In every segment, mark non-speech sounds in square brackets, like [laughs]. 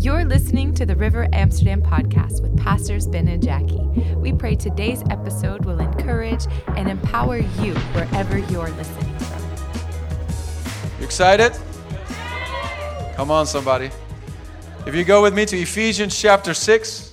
You're listening to the River Amsterdam podcast with Pastors Ben and Jackie. We pray today's episode will encourage and empower you wherever you're listening from. You excited? Come on, somebody. If you go with me to Ephesians chapter 6.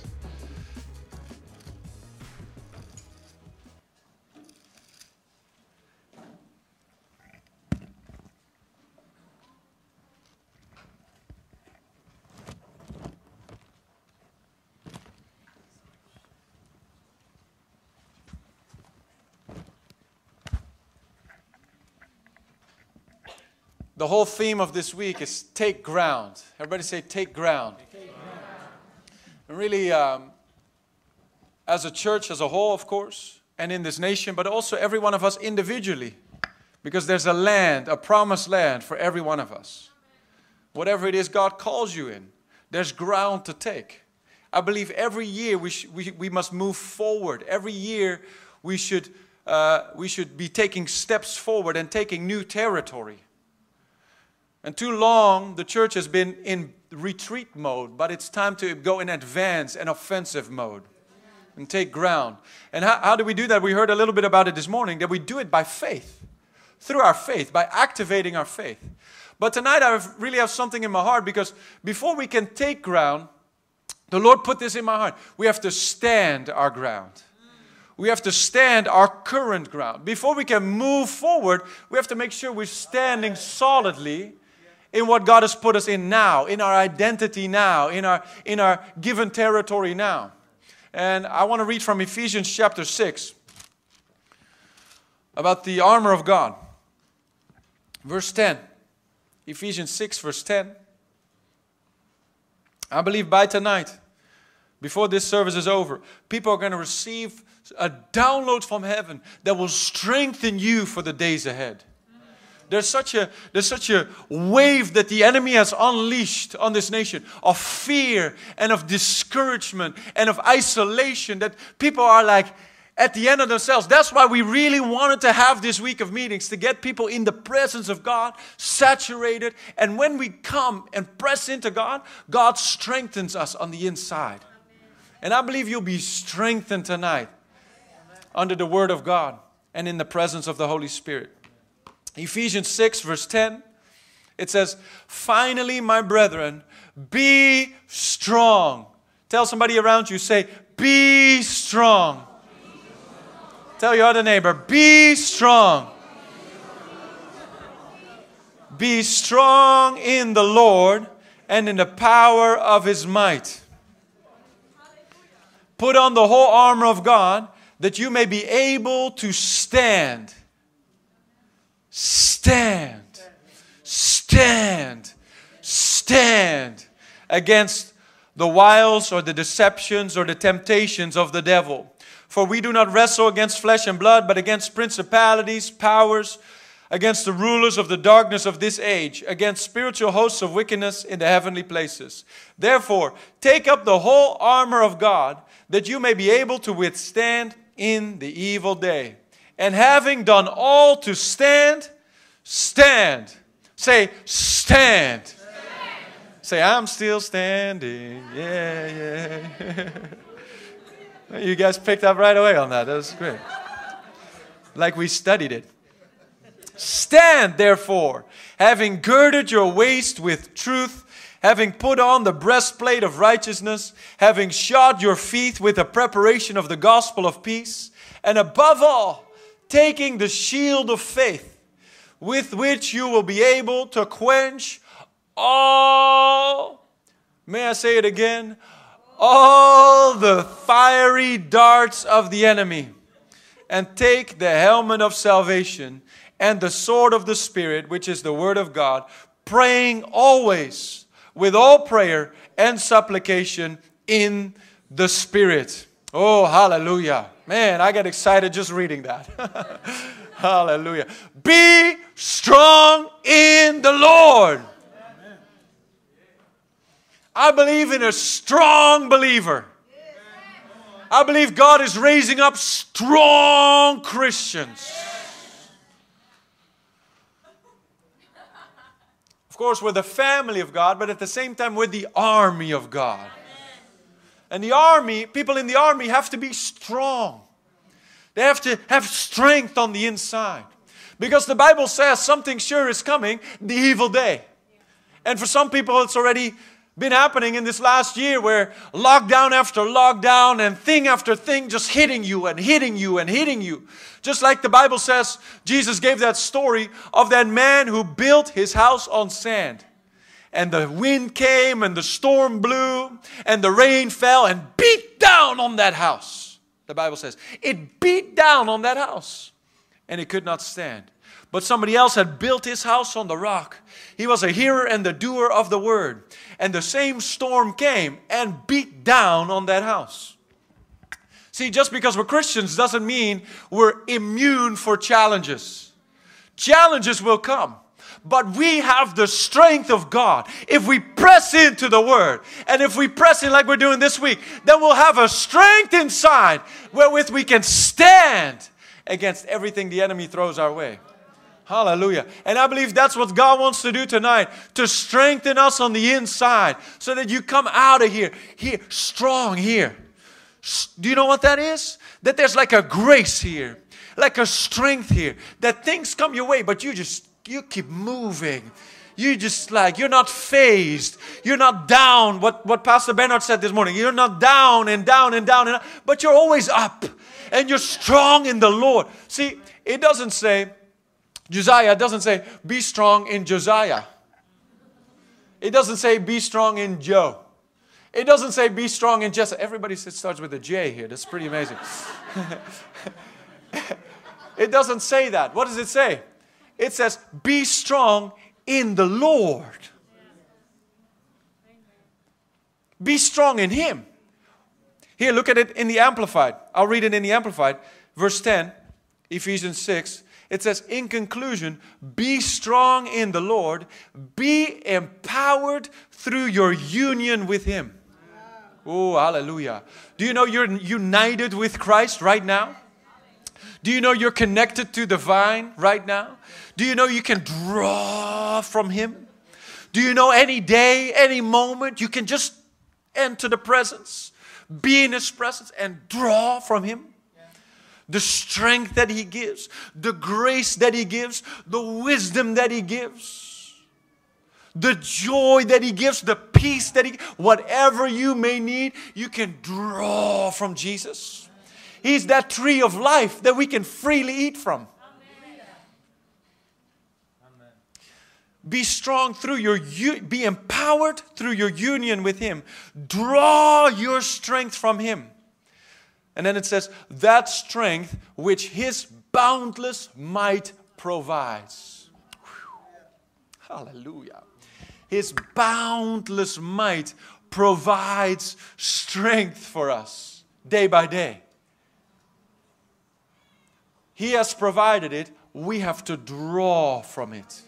The whole theme of this week is take ground. Everybody say, take ground. And really, um, as a church as a whole, of course, and in this nation, but also every one of us individually, because there's a land, a promised land for every one of us. Whatever it is God calls you in, there's ground to take. I believe every year we, we, we must move forward. Every year we should, uh, we should be taking steps forward and taking new territory. And too long, the church has been in retreat mode, but it's time to go in advance and offensive mode and take ground. And how, how do we do that? We heard a little bit about it this morning that we do it by faith, through our faith, by activating our faith. But tonight, I really have something in my heart because before we can take ground, the Lord put this in my heart. We have to stand our ground. We have to stand our current ground. Before we can move forward, we have to make sure we're standing solidly in what God has put us in now, in our identity now, in our, in our given territory now. And I want to read from Ephesians chapter 6 about the armor of God. Verse 10. Ephesians 6, verse 10. I believe by tonight, before this service is over, people are going to receive a download from heaven that will strengthen you for the days ahead. There's such a there's such a wave that the enemy has unleashed on this nation of fear and of discouragement and of isolation that people are like at the end of themselves. That's why we really wanted to have this week of meetings to get people in the presence of God, saturated. And when we come and press into God, God strengthens us on the inside. And I believe you'll be strengthened tonight under the Word of God and in the presence of the Holy Spirit. Ephesians 6, verse 10, it says, Finally, my brethren, be strong. Tell somebody around you, say, Be strong. Tell your other neighbor, Be strong. Be strong in the Lord and in the power of his might. Put on the whole armor of God that you may be able to stand stand, stand, stand against the wiles or the deceptions or the temptations of the devil. For we do not wrestle against flesh and blood, but against principalities, powers, against the rulers of the darkness of this age, against spiritual hosts of wickedness in the heavenly places. Therefore, take up the whole armor of God, that you may be able to withstand in the evil day and having done all to stand, stand. Say, stand. stand. Say, I'm still standing. Yeah, yeah. [laughs] you guys picked up right away on that. That was great. Like we studied it. Stand, therefore, having girded your waist with truth, having put on the breastplate of righteousness, having shod your feet with the preparation of the gospel of peace, and above all, taking the shield of faith with which you will be able to quench all, may I say it again, all the fiery darts of the enemy, and take the helmet of salvation and the sword of the Spirit, which is the Word of God, praying always with all prayer and supplication in the Spirit. Oh, hallelujah. Man, I get excited just reading that. [laughs] Hallelujah. Be strong in the Lord. I believe in a strong believer. I believe God is raising up strong Christians. Of course, we're the family of God, but at the same time, we're the army of God. And the army, people in the army have to be strong. They have to have strength on the inside. Because the Bible says something sure is coming the evil day. And for some people, it's already been happening in this last year where lockdown after lockdown and thing after thing just hitting you and hitting you and hitting you. Just like the Bible says, Jesus gave that story of that man who built his house on sand. And the wind came and the storm blew and the rain fell and beat down on that house. The Bible says it beat down on that house and it could not stand. But somebody else had built his house on the rock. He was a hearer and the doer of the word. And the same storm came and beat down on that house. See, just because we're Christians doesn't mean we're immune for challenges. Challenges will come, but we have the strength of God. If we press into the Word, and if we press in like we're doing this week, then we'll have a strength inside wherewith we can stand against everything the enemy throws our way. Hallelujah. And I believe that's what God wants to do tonight to strengthen us on the inside so that you come out of here, here, strong here. Do you know what that is? That there's like a grace here, like a strength here, that things come your way, but you just, you keep moving. You just like, you're not phased. You're not down. What, what Pastor Bernard said this morning. You're not down and down and down and up, but you're always up and you're strong in the Lord. See, it doesn't say, Josiah doesn't say, be strong in Josiah. It doesn't say, be strong in Joe. It doesn't say, be strong in Jesse. Everybody starts with a J here. That's pretty amazing. [laughs] it doesn't say that. What does it say? It says, be strong in the Lord. Be strong in Him. Here, look at it in the Amplified. I'll read it in the Amplified. Verse 10, Ephesians 6. It says, in conclusion, be strong in the Lord, be empowered through your union with Him. Oh, hallelujah. Do you know you're united with Christ right now? Do you know you're connected to the vine right now? Do you know you can draw from Him? Do you know any day, any moment, you can just enter the presence, be in His presence, and draw from Him? the strength that He gives, the grace that He gives, the wisdom that He gives, the joy that He gives, the peace that He whatever you may need, you can draw from Jesus. He's that tree of life that we can freely eat from. Be strong through your, be empowered through your union with Him. Draw your strength from Him. And then it says, that strength which his boundless might provides. Whew. Hallelujah. His boundless might provides strength for us day by day. He has provided it, we have to draw from it.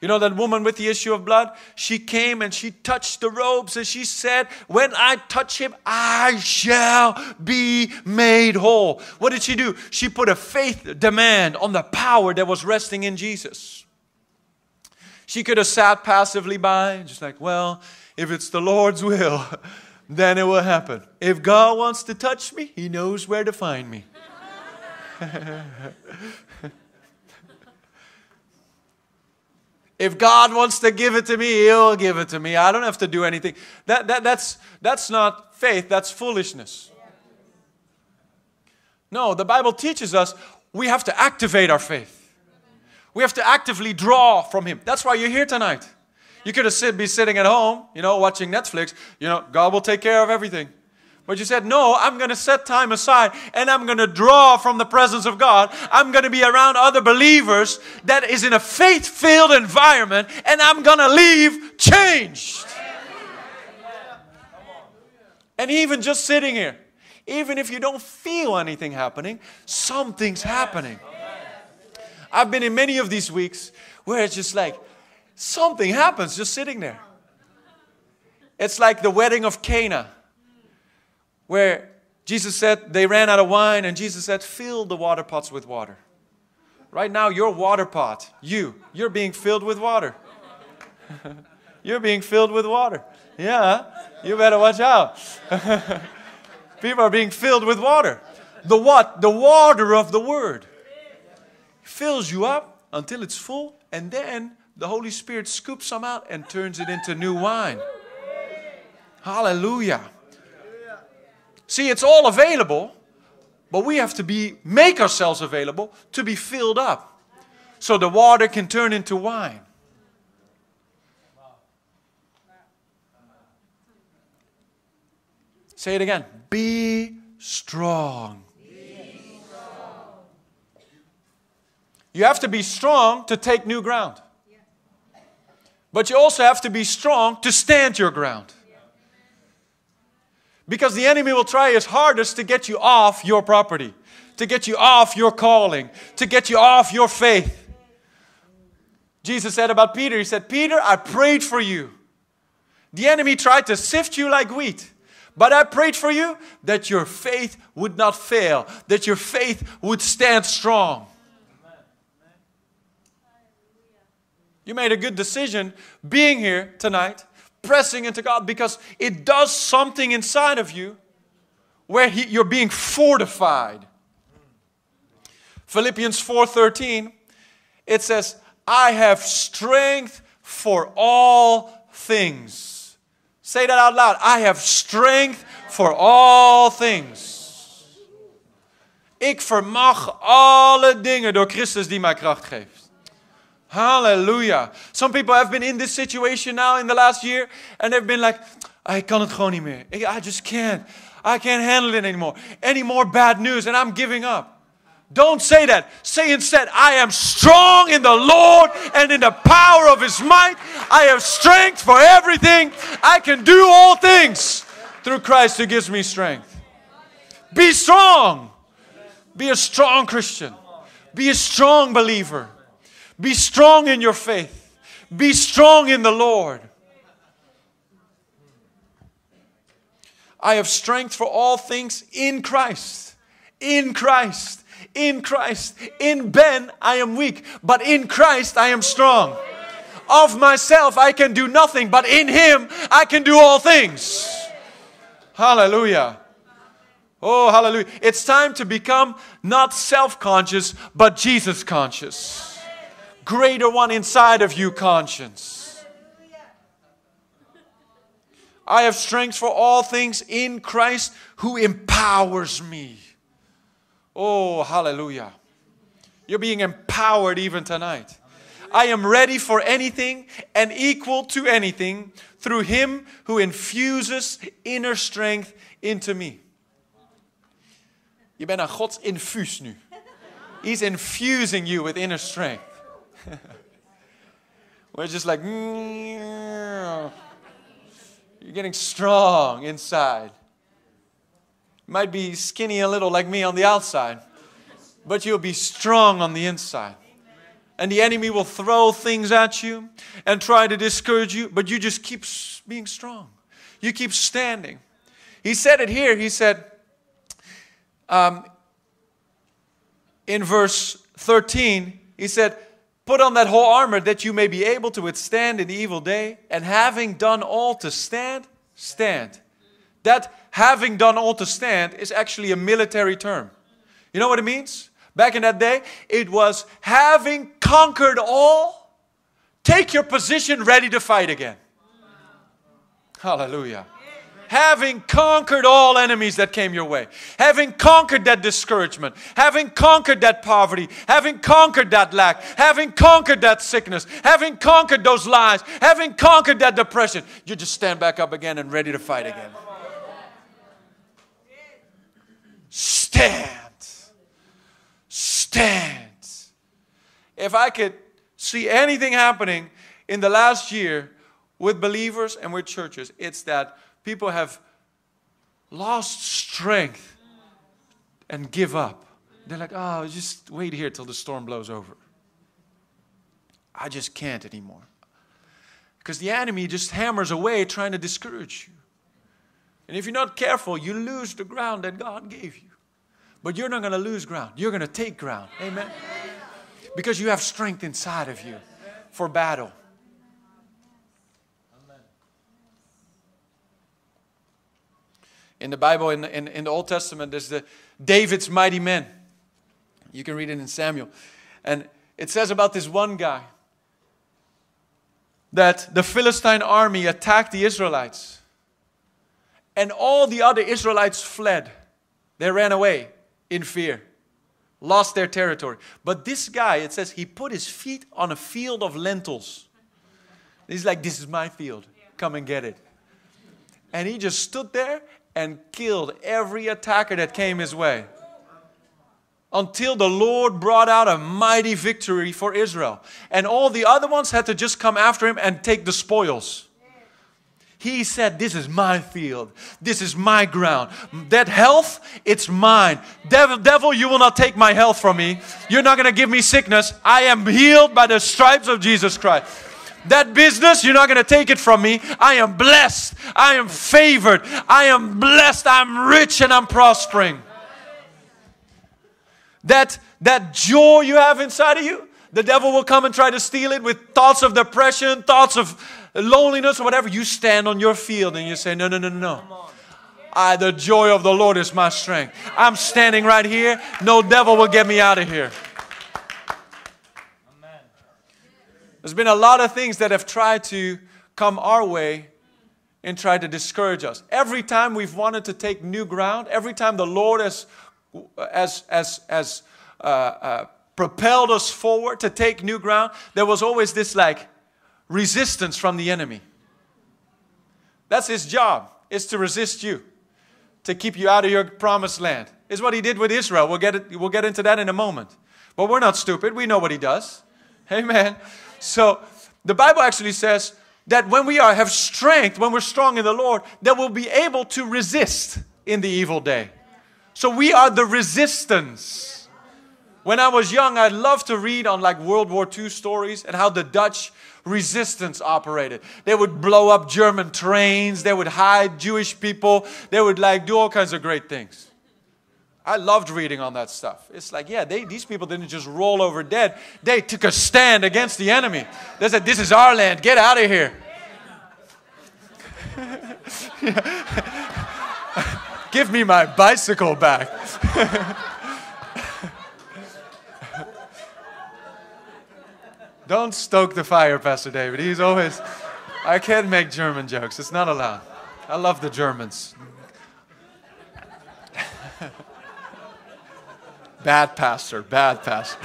You know that woman with the issue of blood? She came and she touched the robes and she said, When I touch him, I shall be made whole. What did she do? She put a faith demand on the power that was resting in Jesus. She could have sat passively by, just like, Well, if it's the Lord's will, [laughs] then it will happen. If God wants to touch me, He knows where to find me. [laughs] If God wants to give it to me, He'll give it to me. I don't have to do anything. That, that, that's, that's not faith, that's foolishness. No, the Bible teaches us we have to activate our faith. We have to actively draw from Him. That's why you're here tonight. You could have sit, be sitting at home, you know, watching Netflix. You know, God will take care of everything. But you said, No, I'm going to set time aside and I'm going to draw from the presence of God. I'm going to be around other believers that is in a faith filled environment and I'm going to leave changed. And even just sitting here, even if you don't feel anything happening, something's happening. I've been in many of these weeks where it's just like something happens just sitting there. It's like the wedding of Cana where Jesus said they ran out of wine, and Jesus said, Fill the water pots with water. Right now, your water pot, you, you're being filled with water. [laughs] You're being filled with water. Yeah, you better watch out. [laughs] People are being filled with water. The what? The water of the Word. Fills you up until it's full, and then the Holy Spirit scoops some out and turns it into new wine. Hallelujah. See, it's all available, but we have to be make ourselves available to be filled up. So the water can turn into wine. Say it again. Be strong. You have to be strong to take new ground. But you also have to be strong to stand your ground. Because the enemy will try his hardest to get you off your property, to get you off your calling, to get you off your faith. Jesus said about Peter, He said, Peter, I prayed for you. The enemy tried to sift you like wheat. But I prayed for you that your faith would not fail, that your faith would stand strong. You made a good decision being here tonight, pressing into God, because it does something inside of you where he, you're being fortified. Philippians 4:13 it says, "I have strength for all things." Say that out loud. I have strength for all things. Ik vermag alle dingen door Christus die mij kracht geeft. Hallelujah. Some people have been in this situation now in the last year and they've been like, I kan het gewoon. I just can't. I can't handle it anymore. Any more bad news and I'm giving up. Don't say that. Say instead, I am strong in the Lord and in the power of His might. I have strength for everything. I can do all things through Christ who gives me strength. Be strong. Be a strong Christian. Be a strong believer. Be strong in your faith. Be strong in the Lord. I have strength for all things in Christ. In Christ. In Christ. In Ben, I am weak, but in Christ, I am strong. Of myself, I can do nothing, but in Him, I can do all things. Hallelujah. Oh, hallelujah. It's time to become not self conscious, but Jesus conscious greater one inside of you, conscience. I have strength for all things in Christ who empowers me. Oh, hallelujah. You're being empowered even tonight. I am ready for anything and equal to anything through Him who infuses inner strength into me. Je bent een Gods infuus nu. He's infusing you with inner strength. [laughs] We're just like, you're getting strong inside. Might be skinny a little like me on the outside, but you'll be strong on the inside. And the enemy will throw things at you and try to discourage you, but you just keep being strong. You keep standing. He said it here. He said, um, in verse 13, he said, Put on that whole armor that you may be able to withstand in the evil day, and having done all to stand, stand. That having done all to stand is actually a military term. You know what it means? Back in that day, it was having conquered all, take your position ready to fight again. Hallelujah having conquered all enemies that came your way, having conquered that discouragement, having conquered that poverty, having conquered that lack, having conquered that sickness, having conquered those lies, having conquered that depression, you just stand back up again and ready to fight again. Stand. Stand. If I could see anything happening in the last year with believers and with churches, it's that people have lost strength and give up. They're like, oh, just wait here till the storm blows over. I just can't anymore. Because the enemy just hammers away trying to discourage you. And if you're not careful, you lose the ground that God gave you. But you're not going to lose ground. You're going to take ground. Amen. Because you have strength inside of you for battle. In the Bible, in, in, in the Old Testament, there's the David's mighty men. You can read it in Samuel. And it says about this one guy that the Philistine army attacked the Israelites. And all the other Israelites fled. They ran away in fear, lost their territory. But this guy, it says, he put his feet on a field of lentils. He's like, This is my field. Come and get it. And he just stood there and killed every attacker that came his way until the Lord brought out a mighty victory for Israel. And all the other ones had to just come after him and take the spoils. He said, This is my field. This is my ground. That health, it's mine. Devil, devil, you will not take my health from me. You're not going to give me sickness. I am healed by the stripes of Jesus Christ. That business, you're not going to take it from me. I am blessed. I am favored. I am blessed. I'm rich and I'm prospering. That, that joy you have inside of you, the devil will come and try to steal it with thoughts of depression, thoughts of loneliness, or whatever. You stand on your field and you say, No, no, no, no. I, the joy of the Lord is my strength. I'm standing right here. No devil will get me out of here. There's been a lot of things that have tried to come our way and try to discourage us. Every time we've wanted to take new ground, every time the Lord has as, as, as uh, uh, propelled us forward to take new ground, there was always this like resistance from the enemy. That's his job, is to resist you, to keep you out of your promised land. Is what he did with Israel. We'll get, it, we'll get into that in a moment. But we're not stupid. We know what he does. Amen. So the Bible actually says that when we are, have strength, when we're strong in the Lord, that we'll be able to resist in the evil day. So we are the resistance. When I was young, I loved to read on like World War II stories and how the Dutch resistance operated. They would blow up German trains, they would hide Jewish people, they would like do all kinds of great things. I loved reading on that stuff. It's like, yeah, they, these people didn't just roll over dead. They took a stand against the enemy. They said, This is our land, get out of here. [laughs] Give me my bicycle back. [laughs] Don't stoke the fire, Pastor David. He's always, I can't make German jokes. It's not allowed. I love the Germans. Bad pastor, bad pastor.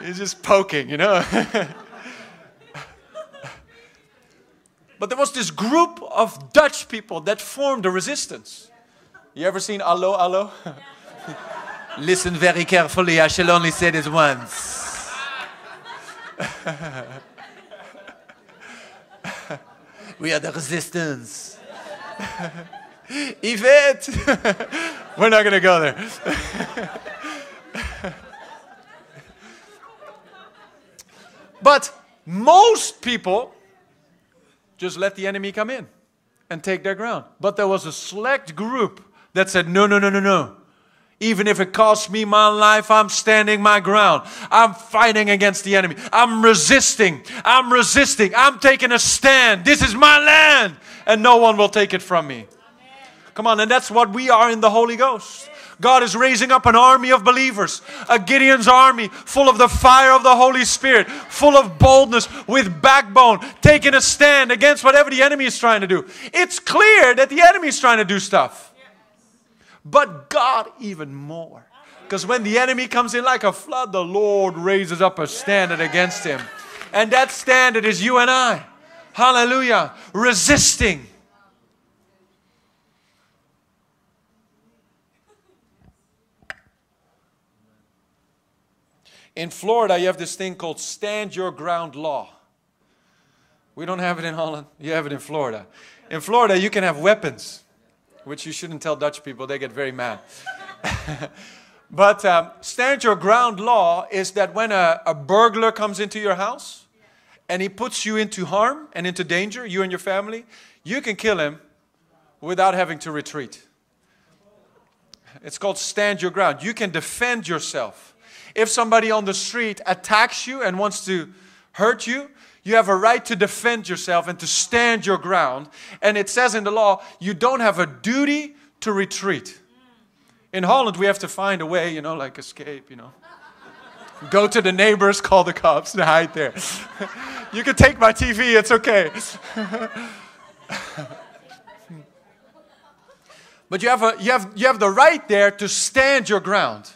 [laughs] He's just poking, you know. [laughs] But there was this group of Dutch people that formed a resistance. You ever seen Allo Allo? [laughs] Listen very carefully, I shall only say this once. we are the resistance. [laughs] Yvette! [laughs] We're not going to go there. [laughs] but most people just let the enemy come in and take their ground. But there was a select group that said, no, no, no, no, no. Even if it costs me my life, I'm standing my ground. I'm fighting against the enemy. I'm resisting. I'm resisting. I'm taking a stand. This is my land, and no one will take it from me. Come on, and that's what we are in the Holy Ghost. God is raising up an army of believers, a Gideon's army full of the fire of the Holy Spirit, full of boldness, with backbone, taking a stand against whatever the enemy is trying to do. It's clear that the enemy is trying to do stuff. But God, even more. Because when the enemy comes in like a flood, the Lord raises up a standard against him. And that standard is you and I. Hallelujah. Resisting In Florida, you have this thing called stand your ground law. We don't have it in Holland, you have it in Florida. In Florida, you can have weapons, which you shouldn't tell Dutch people, they get very mad. [laughs] but um, stand your ground law is that when a, a burglar comes into your house and he puts you into harm and into danger, you and your family, you can kill him without having to retreat. It's called stand your ground. You can defend yourself. If somebody on the street attacks you and wants to hurt you, You have a right to defend yourself and to stand your ground. And it says in the law, you don't have a duty to retreat. In Holland, we have to find a way, you know, like escape, you know. Go to the neighbors, call the cops, and [laughs] hide there. [laughs] you can take my TV, it's okay. [laughs] but you have, a, you, have, you have the right there to stand your ground.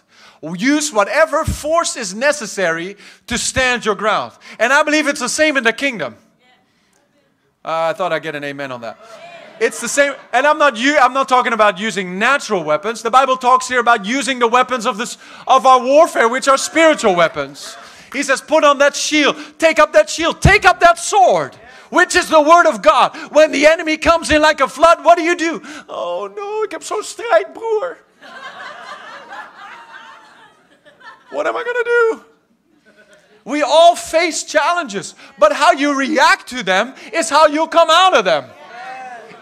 Use whatever force is necessary to stand your ground. And I believe it's the same in the kingdom. Uh, I thought I'd get an amen on that. It's the same, and I'm not you. I'm not talking about using natural weapons. The Bible talks here about using the weapons of this of our warfare, which are spiritual weapons. He says, put on that shield, take up that shield, take up that sword, which is the word of God. When the enemy comes in like a flood, what do you do? Oh no, ik heb zo'n strijd, broer. What am I going to do? We all face challenges, but how you react to them is how you come out of them.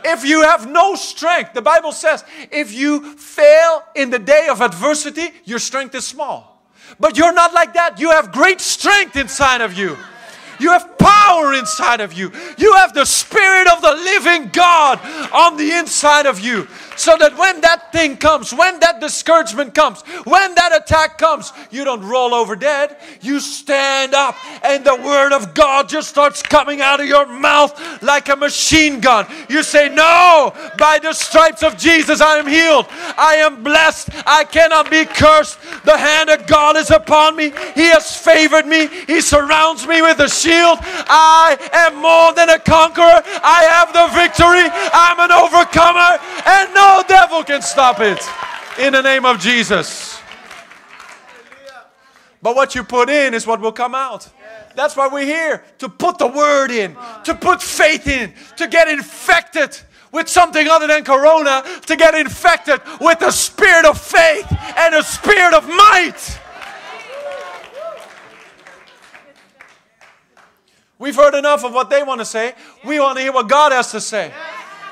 If you have no strength, the Bible says, if you fail in the day of adversity, your strength is small. But you're not like that. You have great strength inside of you. You have power inside of you. You have the Spirit of the living God on the inside of you. So that when that thing comes, when that discouragement comes, when that attack comes, you don't roll over dead. You stand up, and the Word of God just starts coming out of your mouth like a machine gun. You say, No, by the stripes of Jesus, I am healed. I am blessed. I cannot be cursed. The hand of God is upon me. He has favored me. He surrounds me with a shield. I am more than a conqueror. I have the victory. I'm an overcomer. And no no devil can stop it. In the name of Jesus. But what you put in is what will come out. That's why we're here to put the word in, to put faith in, to get infected with something other than corona, to get infected with the spirit of faith and the spirit of might. We've heard enough of what they want to say. We want to hear what God has to say.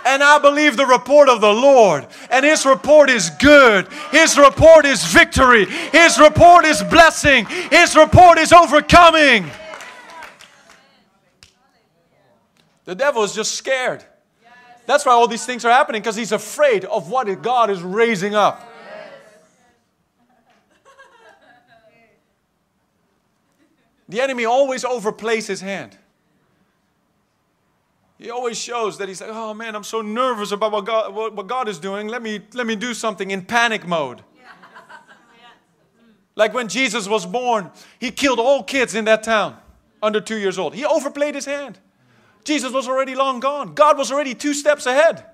And I believe the report of the Lord. And His report is good. His report is victory. His report is blessing. His report is overcoming. The devil is just scared. That's why all these things are happening because he's afraid of what God is raising up. The enemy always overplays his hand. He always shows that he's like, oh man, I'm so nervous about what God, what, God is doing. Let me, let me do something in panic mode. Like when Jesus was born, he killed all kids in that town under two years old. He overplayed his hand. Jesus was already long gone. God was already two steps ahead.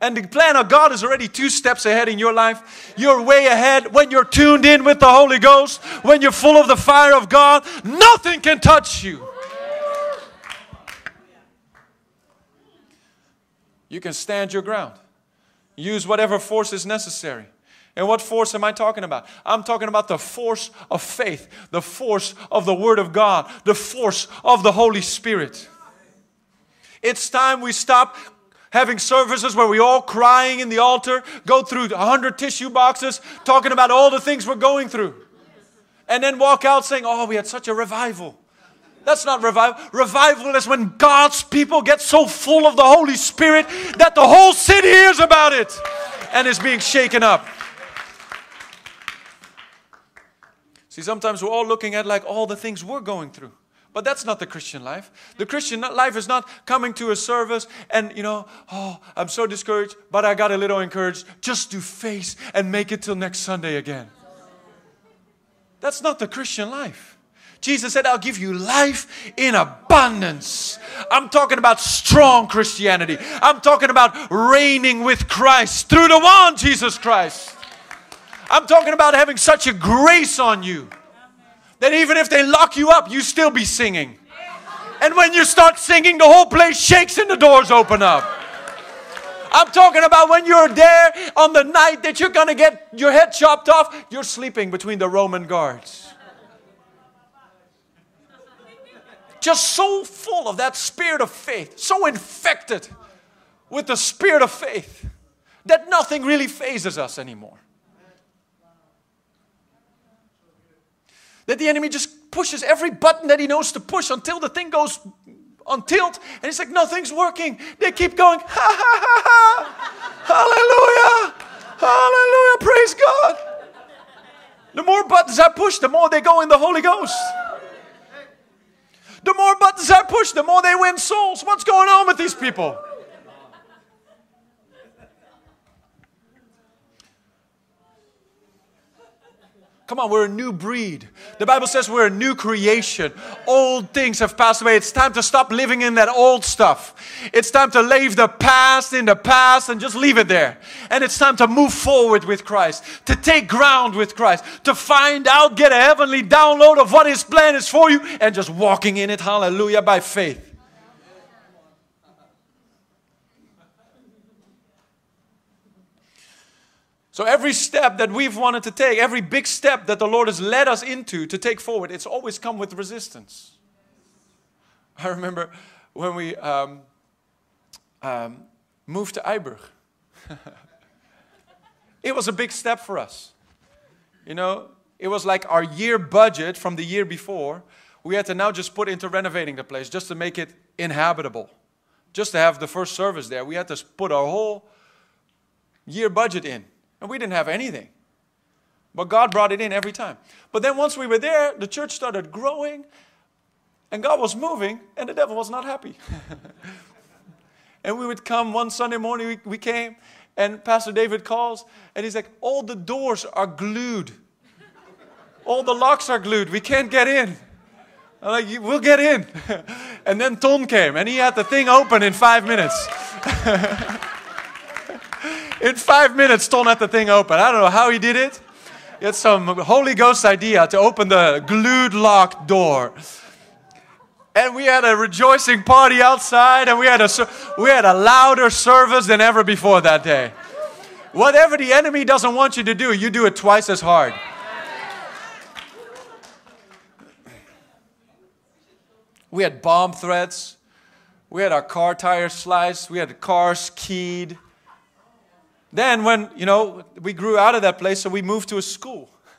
And the plan of God is already two steps ahead in your life. You're way ahead when you're tuned in with the Holy Ghost, when you're full of the fire of God. Nothing can touch you. You can stand your ground. Use whatever force is necessary. And what force am I talking about? I'm talking about the force of faith, the force of the Word of God, the force of the Holy Spirit. It's time we stop having services where we all crying in the altar, go through 100 tissue boxes, talking about all the things we're going through, and then walk out saying, Oh, we had such a revival. That's not revival. Revival is when God's people get so full of the Holy Spirit that the whole city hears about it and is being shaken up. See, sometimes we're all looking at like all the things we're going through. But that's not the Christian life. The Christian life is not coming to a service and, you know, oh, I'm so discouraged, but I got a little encouraged just to face and make it till next Sunday again. That's not the Christian life. Jesus said, I'll give you life in abundance. I'm talking about strong Christianity. I'm talking about reigning with Christ through the one, Jesus Christ. I'm talking about having such a grace on you that even if they lock you up, you still be singing. And when you start singing, the whole place shakes and the doors open up. I'm talking about when you're there on the night that you're going to get your head chopped off, you're sleeping between the Roman guards. Just so full of that spirit of faith, so infected with the spirit of faith that nothing really phases us anymore. That the enemy just pushes every button that he knows to push until the thing goes on tilt. And he's like, nothing's working. They keep going, ha ha ha ha. Hallelujah. Hallelujah. Praise God. The more buttons I push, the more they go in the Holy Ghost. The more buttons I push, the more they win souls. What's going on with these people? Come on, we're a new breed. The Bible says we're a new creation. Old things have passed away. It's time to stop living in that old stuff. It's time to leave the past in the past and just leave it there. And it's time to move forward with Christ, to take ground with Christ, to find out, get a heavenly download of what His plan is for you, and just walking in it, hallelujah, by faith. So every step that we've wanted to take, every big step that the Lord has led us into to take forward, it's always come with resistance. I remember when we um, um, moved to IJburg. [laughs] it was a big step for us. You know, it was like our year budget from the year before. We had to now just put into renovating the place just to make it inhabitable. Just to have the first service there. We had to put our whole year budget in. And we didn't have anything. But God brought it in every time. But then once we were there, the church started growing, and God was moving, and the devil was not happy. [laughs] and we would come one Sunday morning, we, we came, and Pastor David calls, and he's like, All the doors are glued. All the locks are glued. We can't get in. I'm like, We'll get in. [laughs] and then Tom came, and he had the thing open in five minutes. [laughs] In five minutes, Ton had the thing open. I don't know how he did it. Had some Holy Ghost idea to open the glued locked door. And we had a rejoicing party outside, and we had a, we had a louder service than ever before that day. Whatever the enemy doesn't want you to do, you do it twice as hard. We had bomb threats. We had our car tires sliced. We had cars keyed. Then, when, you know, we grew out of that place, so we moved to a school. [laughs]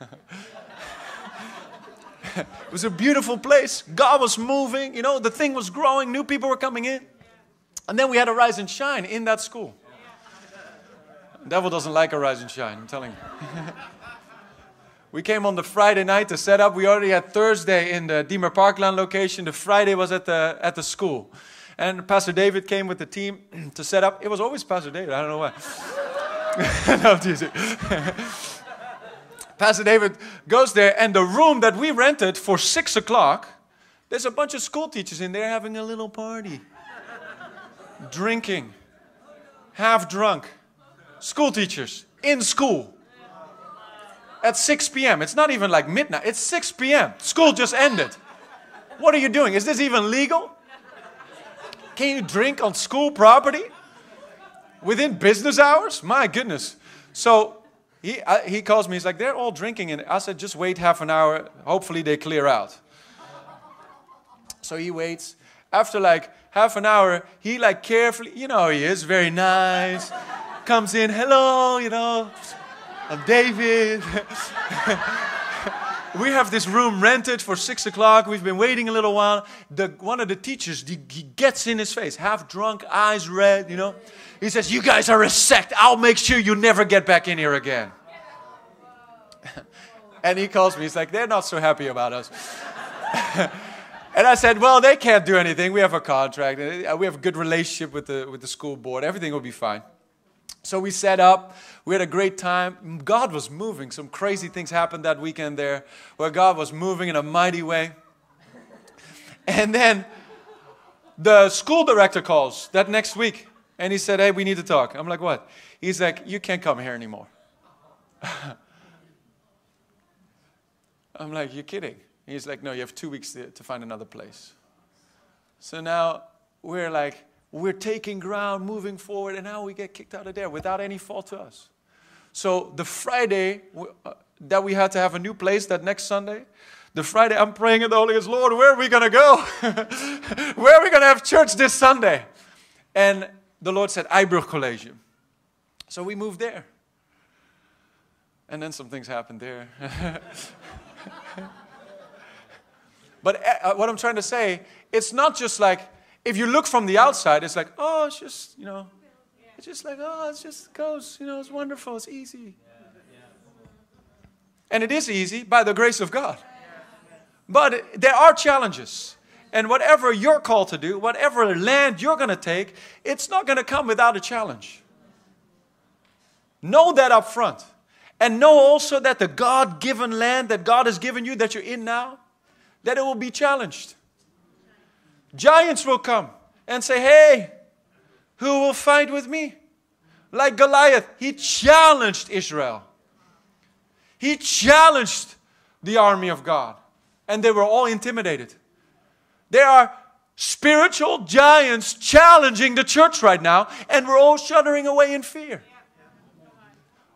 it was a beautiful place. God was moving, you know, the thing was growing, new people were coming in. And then we had a rise and shine in that school. The devil doesn't like a rise and shine, I'm telling you. [laughs] we came on the Friday night to set up. We already had Thursday in the Diemer Parkland location. The Friday was at the, at the school. And Pastor David came with the team [clears throat] to set up. It was always Pastor David, I don't know why. [laughs] [laughs] no, [laughs] Pastor David goes there, and the room that we rented for six o'clock, there's a bunch of school teachers in there having a little party, drinking, half drunk. School teachers in school at 6 p.m. It's not even like midnight, it's 6 p.m. School just ended. What are you doing? Is this even legal? Can you drink on school property? Within business hours? My goodness. So he, he calls me, he's like, they're all drinking. And I said, just wait half an hour. Hopefully they clear out. So he waits. After like half an hour, he like carefully, you know, he is very nice. Comes in, hello, you know, I'm David. [laughs] we have this room rented for six o'clock. We've been waiting a little while. The, one of the teachers, he gets in his face, half drunk, eyes red, you know. He says, You guys are a sect. I'll make sure you never get back in here again. [laughs] and he calls me. He's like, They're not so happy about us. [laughs] and I said, Well, they can't do anything. We have a contract. Uh, we have a good relationship with the, with the school board. Everything will be fine. So we set up. We had a great time. God was moving. Some crazy things happened that weekend there where God was moving in a mighty way. And then the school director calls that next week and he said, Hey, we need to talk. I'm like, What? He's like, You can't come here anymore. [laughs] I'm like, You're kidding. He's like, No, you have two weeks to, to find another place. So now we're like, we're taking ground, moving forward, and now we get kicked out of there without any fault to us. So the Friday uh, that we had to have a new place that next Sunday, the Friday I'm praying in the Holy Ghost, Lord, where are we going to go? [laughs] where are we going to have church this Sunday? And the Lord said, IJburg College. So we moved there. And then some things happened there. [laughs] But uh, what I'm trying to say, it's not just like, if you look from the outside, it's like, oh, it's just, you know, it's just like, oh, it just goes, you know, it's wonderful, it's easy. And it is easy by the grace of God. But there are challenges. And whatever you're called to do, whatever land you're going to take, it's not going to come without a challenge. Know that up front. And know also that the God given land that God has given you, that you're in now, that it will be challenged. Giants will come and say, Hey, who will fight with me? Like Goliath, he challenged Israel. He challenged the army of God, and they were all intimidated. There are spiritual giants challenging the church right now, and we're all shuddering away in fear.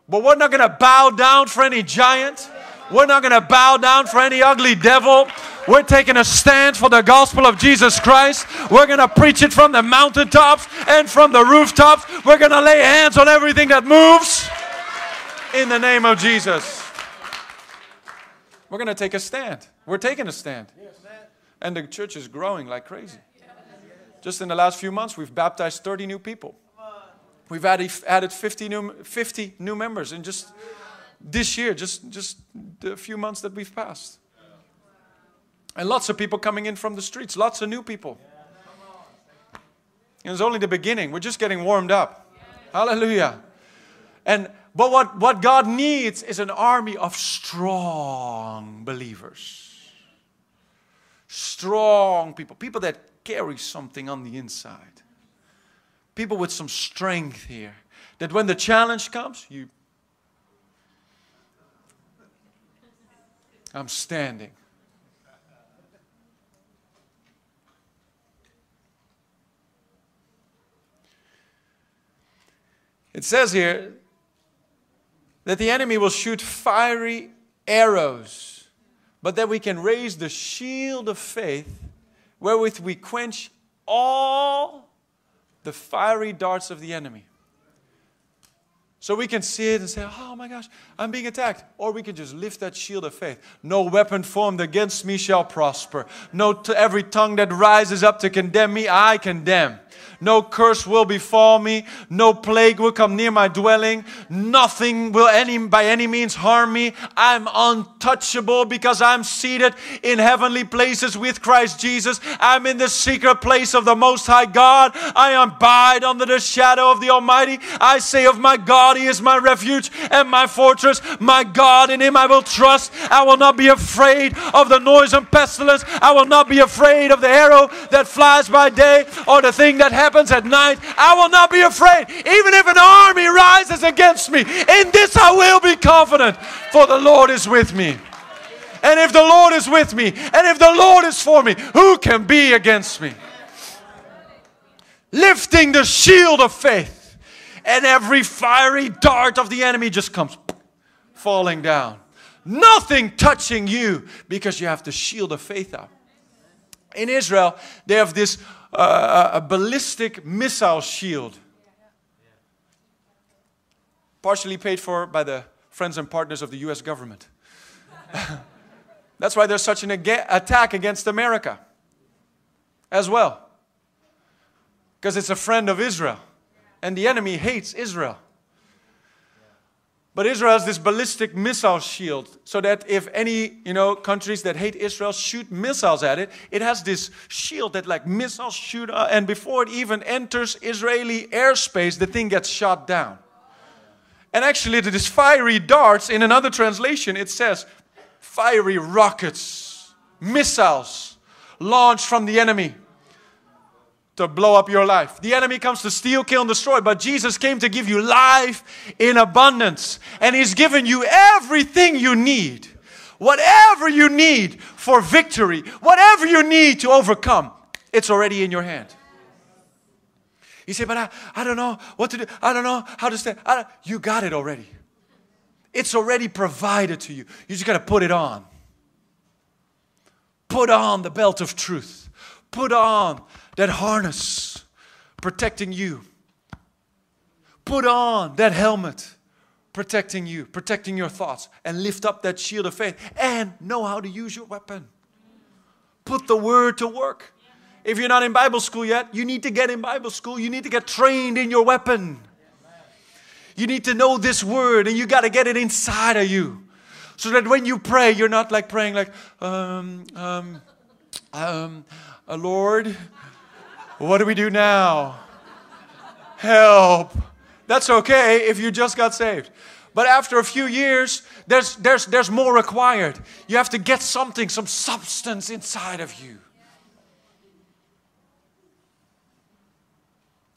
But we're not going to bow down for any giant. We're not going to bow down for any ugly devil. We're taking a stand for the gospel of Jesus Christ. We're going to preach it from the mountaintops and from the rooftops. We're going to lay hands on everything that moves in the name of Jesus. We're going to take a stand. We're taking a stand. And the church is growing like crazy. Just in the last few months, we've baptized 30 new people. We've added, added 50, new, 50 new members in just this year, just, just the few months that we've passed. And lots of people coming in from the streets, lots of new people. It was only the beginning. We're just getting warmed up. Hallelujah. And but what, what God needs is an army of strong believers. Strong people, people that carry something on the inside. People with some strength here. That when the challenge comes, you I'm standing. It says here that the enemy will shoot fiery arrows, but that we can raise the shield of faith wherewith we quench all the fiery darts of the enemy. So we can see it and say, oh my gosh, I'm being attacked. Or we can just lift that shield of faith. No weapon formed against me shall prosper. No, to every tongue that rises up to condemn me, I condemn. No curse will befall me. No plague will come near my dwelling. Nothing will any, by any means harm me. I'm untouchable because I'm seated in heavenly places with Christ Jesus. I'm in the secret place of the Most High God. I abide under the shadow of the Almighty. I say of my God, He is my refuge and my fortress. My God, in Him I will trust. I will not be afraid of the noise and pestilence. I will not be afraid of the arrow that flies by day or the thing that happens happens at night, I will not be afraid. Even if an army rises against me, in this I will be confident, for the Lord is with me. And if the Lord is with me, and if the Lord is for me, who can be against me? Lifting the shield of faith, and every fiery dart of the enemy just comes falling down. Nothing touching you because you have the shield of faith up. In Israel, they have this a ballistic missile shield. Partially paid for by the friends and partners of the US government. [laughs] That's why there's such an attack against America as well. Because it's a friend of Israel. And the enemy hates Israel. But Israel has this ballistic missile shield so that if any, you know, countries that hate Israel shoot missiles at it, it has this shield that like missiles shoot uh, and before it even enters Israeli airspace, the thing gets shot down. And actually this fiery darts in another translation it says fiery rockets, missiles launched from the enemy to blow up your life. The enemy comes to steal, kill, and destroy, but Jesus came to give you life in abundance. And He's given you everything you need. Whatever you need for victory, whatever you need to overcome, it's already in your hand. You say, but I, I don't know what to do. I don't know how to stand. you got it already. It's already provided to you. You just got to put it on. Put on the belt of truth. Put on that harness protecting you. Put on that helmet protecting you, protecting your thoughts, and lift up that shield of faith and know how to use your weapon. put the word to work. If you're not in Bible school yet, you need to get in Bible school. You need to get trained in your weapon. You need to know this word and you got to get it inside of you. So that when you pray, you're not like praying like, um, um, um, uh, Lord, what do we do now? Help. That's okay if you just got saved. But after a few years, there's, there's, there's more required. You have to get something, some substance inside of you.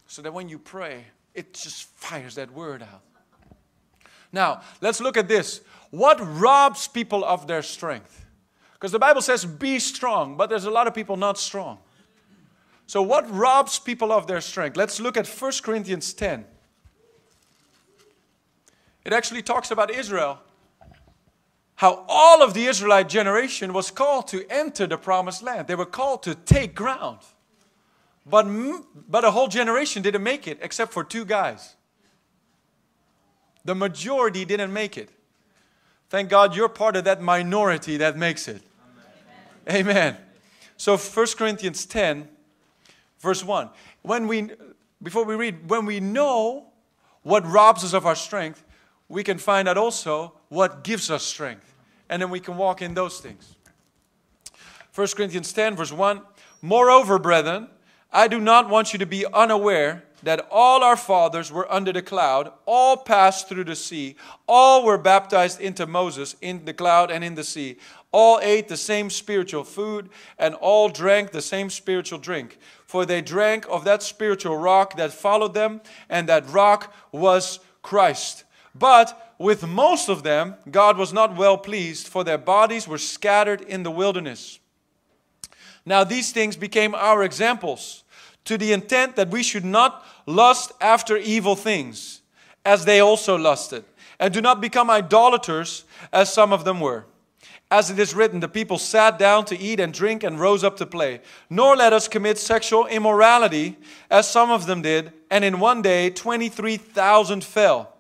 So that when you pray, it just fires that word out. Now, let's look at this. What robs people of their strength? Because the Bible says, be strong, but there's a lot of people not strong. So, what robs people of their strength? Let's look at 1 Corinthians 10. It actually talks about Israel. How all of the Israelite generation was called to enter the promised land. They were called to take ground. But, but a whole generation didn't make it except for two guys. The majority didn't make it. Thank God you're part of that minority that makes it. Amen. Amen. So 1 Corinthians 10, verse 1. When we, before we read, when we know what robs us of our strength, we can find out also what gives us strength. And then we can walk in those things. 1 Corinthians 10, verse 1. Moreover, brethren, I do not want you to be unaware that all our fathers were under the cloud, all passed through the sea, all were baptized into Moses in the cloud and in the sea, all ate the same spiritual food, and all drank the same spiritual drink. For they drank of that spiritual rock that followed them, and that rock was Christ. But with most of them, God was not well pleased, for their bodies were scattered in the wilderness. Now, these things became our examples, to the intent that we should not lust after evil things, as they also lusted, and do not become idolaters, as some of them were. As it is written, the people sat down to eat and drink and rose up to play. Nor let us commit sexual immorality, as some of them did, and in one day 23,000 fell.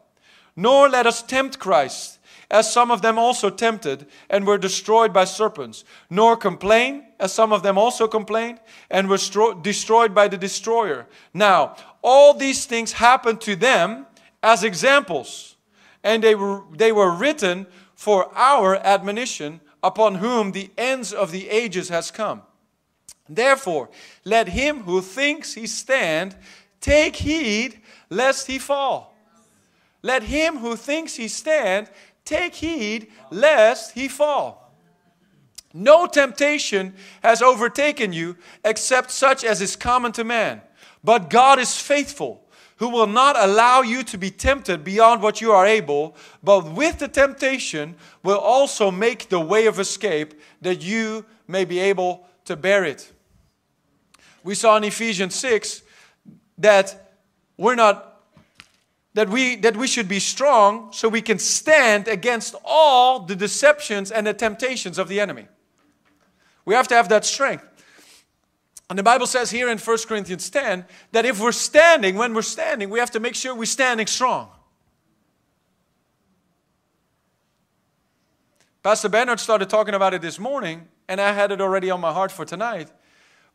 Nor let us tempt Christ as some of them also tempted and were destroyed by serpents, nor complain, as some of them also complained and were stro- destroyed by the destroyer. Now, all these things happened to them as examples, and they were, they were written for our admonition, upon whom the ends of the ages has come. Therefore, let him who thinks he stand take heed lest he fall. Let him who thinks he stand Take heed lest he fall. No temptation has overtaken you except such as is common to man. But God is faithful, who will not allow you to be tempted beyond what you are able, but with the temptation will also make the way of escape that you may be able to bear it. We saw in Ephesians 6 that we're not that we, that we should be strong so we can stand against all the deceptions and the temptations of the enemy. We have to have that strength. And the Bible says here in 1 Corinthians 10 that if we're standing, when we're standing, we have to make sure we're standing strong. Pastor Bernard started talking about it this morning, and I had it already on my heart for tonight.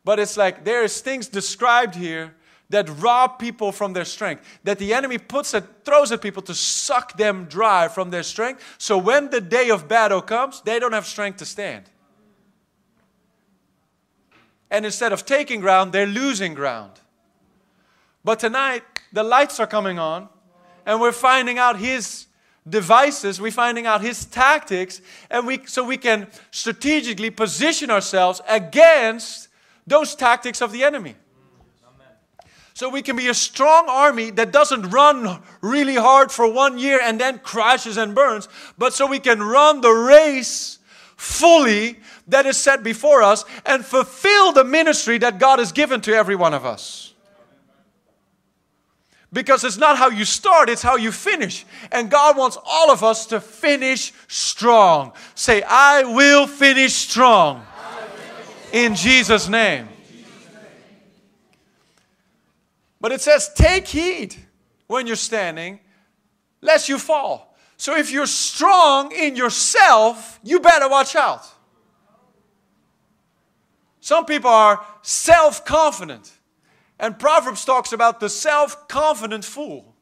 But it's like there's things described here that rob people from their strength, that the enemy puts at, throws at people to suck them dry from their strength. So when the day of battle comes, they don't have strength to stand. And instead of taking ground, they're losing ground. But tonight, the lights are coming on, and we're finding out his devices, we're finding out his tactics, and we, so we can strategically position ourselves against those tactics of the enemy. So we can be a strong army that doesn't run really hard for one year and then crashes and burns, but so we can run the race fully that is set before us and fulfill the ministry that God has given to every one of us. Because it's not how you start, it's how you finish. And God wants all of us to finish strong. Say, I will finish strong. In Jesus' name. But it says, take heed when you're standing, lest you fall. So if you're strong in yourself, you better watch out. Some people are self confident. And Proverbs talks about the self confident fool.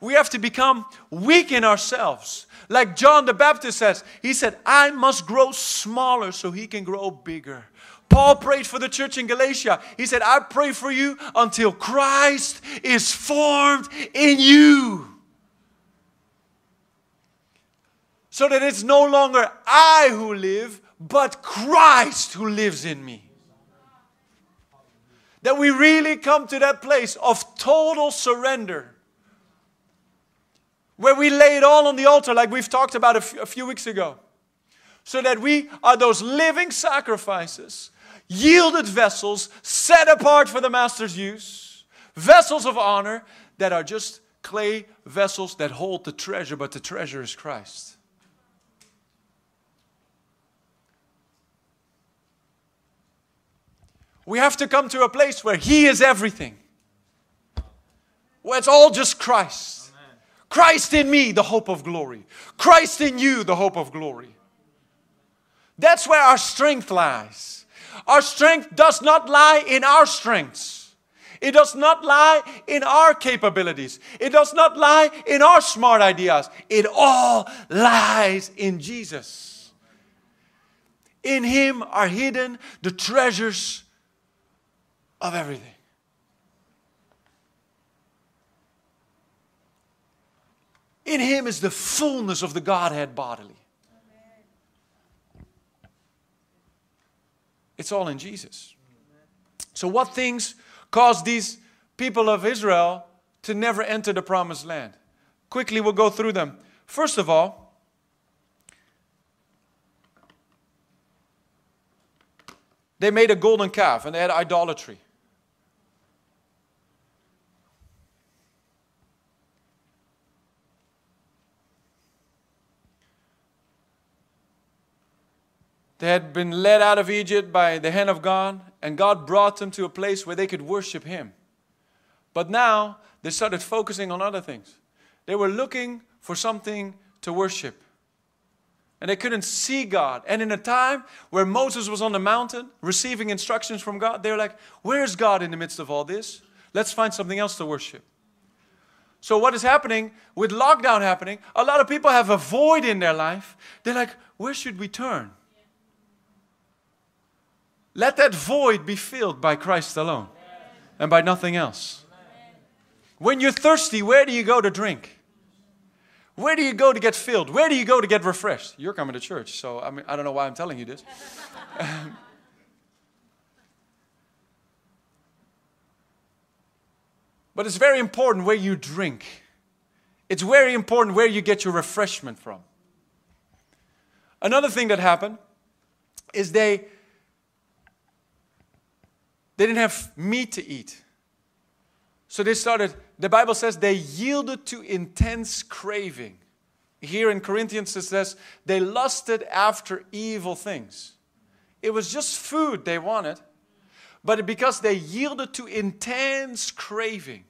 We have to become weak in ourselves. Like John the Baptist says, he said, I must grow smaller so he can grow bigger. Paul prayed for the church in Galatia. He said, I pray for you until Christ is formed in you. So that it's no longer I who live, but Christ who lives in me. That we really come to that place of total surrender. Where we lay it all on the altar, like we've talked about a, few weeks ago. So that we are those living sacrifices, yielded vessels, set apart for the Master's use, vessels of honor that are just clay vessels that hold the treasure, but the treasure is Christ. We have to come to a place where He is everything, where it's all just Christ. Christ in me, the hope of glory. Christ in you, the hope of glory. That's where our strength lies. Our strength does not lie in our strengths. It does not lie in our capabilities. It does not lie in our smart ideas. It all lies in Jesus. In Him are hidden the treasures of everything. In Him is the fullness of the Godhead bodily. It's all in Jesus. So, what things caused these people of Israel to never enter the promised land? Quickly, we'll go through them. First of all, they made a golden calf and they had idolatry. They had been led out of Egypt by the hand of God, and God brought them to a place where they could worship Him. But now they started focusing on other things. They were looking for something to worship. And they couldn't see God. And in a time where Moses was on the mountain receiving instructions from God, they were like, Where's God in the midst of all this? Let's find something else to worship. So, what is happening with lockdown happening? A lot of people have a void in their life. They're like, Where should we turn? Let that void be filled by Christ alone and by nothing else. When you're thirsty, where do you go to drink? Where do you go to get filled? Where do you go to get refreshed? You're coming to church, so I, mean, I don't know why I'm telling you this. [laughs] but it's very important where you drink. It's very important where you get your refreshment from. Another thing that happened is they they didn't have meat to eat. So they started, the Bible says they yielded to intense craving. Here in Corinthians it says they lusted after evil things. It was just food they wanted, but because they yielded to intense craving.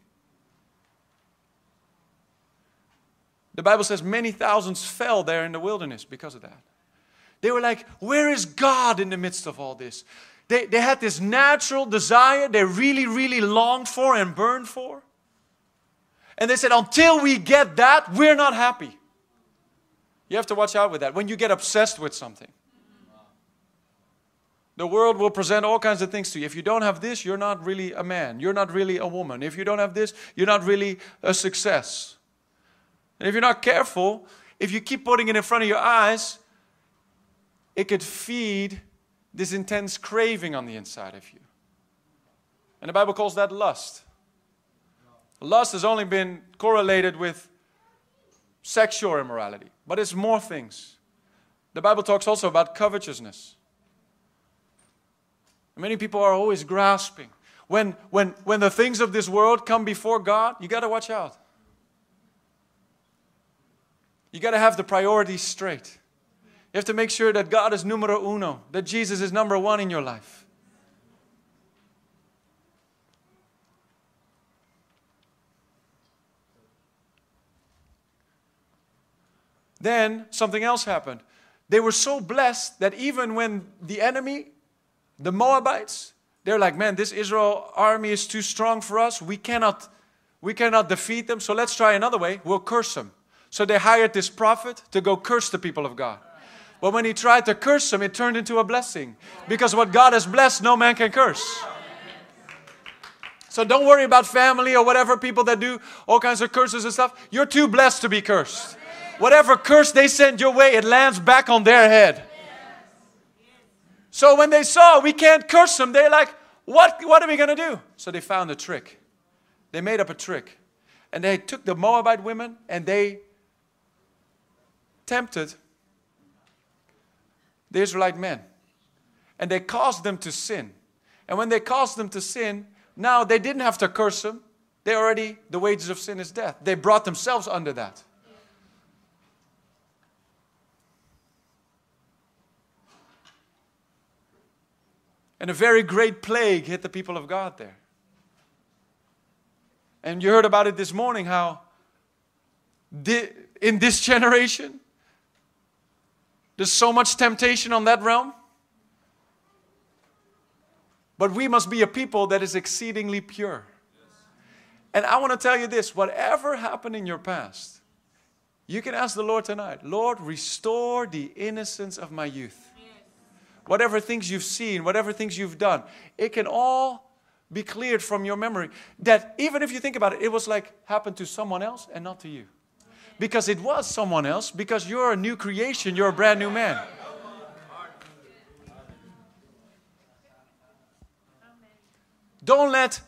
The Bible says many thousands fell there in the wilderness because of that. They were like, Where is God in the midst of all this? They, they had this natural desire they really, really longed for and burned for. And they said, until we get that, we're not happy. You have to watch out with that. When you get obsessed with something, the world will present all kinds of things to you. If you don't have this, you're not really a man. You're not really a woman. If you don't have this, you're not really a success. And if you're not careful, if you keep putting it in front of your eyes, it could feed this intense craving on the inside of you. And the Bible calls that lust. Lust has only been correlated with sexual immorality, but it's more things. The Bible talks also about covetousness. Many people are always grasping. When, when, when the things of this world come before God, you got to watch out. You got to have the priorities straight. You have to make sure that God is numero uno, that Jesus is number one in your life. Then something else happened. They were so blessed that even when the enemy the Moabites, they're like, man, this Israel army is too strong for us. We cannot, we cannot defeat them. So let's try another way. We'll curse them. So they hired this prophet to go curse the people of God. But when he tried to curse them, it turned into a blessing. Because what God has blessed, no man can curse. So don't worry about family or whatever people that do all kinds of curses and stuff. You're too blessed to be cursed. Whatever curse they send your way, it lands back on their head. So when they saw we can't curse them, they're like, what, what are we going to do? So they found a trick. They made up a trick. And they took the Moabite women and they tempted the Israelite men. And they caused them to sin. And when they caused them to sin, now they didn't have to curse them. They already, the wages of sin is death. They brought themselves under that. And a very great plague hit the people of God there. And you heard about it this morning how in this generation, there's so much temptation on that realm. But we must be a people that is exceedingly pure. And I want to tell you this whatever happened in your past, you can ask the Lord tonight Lord, restore the innocence of my youth. Whatever things you've seen, whatever things you've done, it can all be cleared from your memory. That even if you think about it, it was like happened to someone else and not to you because it was someone else, because you're a new creation, you're a brand new man. Don't let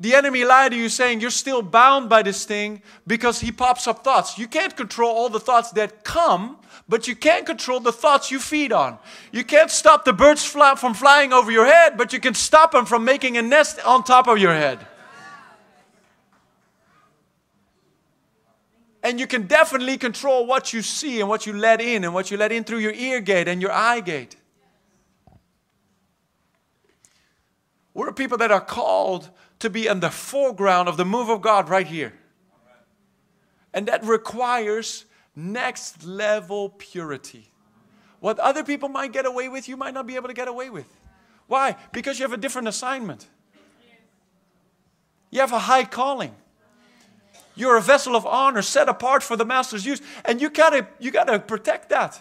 the enemy lie to you saying you're still bound by this thing because he pops up thoughts. You can't control all the thoughts that come, but you can control the thoughts you feed on. You can't stop the birds fly, from flying over your head, but you can stop them from making a nest on top of your head. And you can definitely control what you see and what you let in and what you let in through your ear gate and your eye gate. We're people that are called to be in the foreground of the move of God right here. And that requires next level purity. What other people might get away with, you might not be able to get away with. Why? Because you have a different assignment. You have a high calling. You're a vessel of honor set apart for the master's use. And you gotta, you gotta protect that.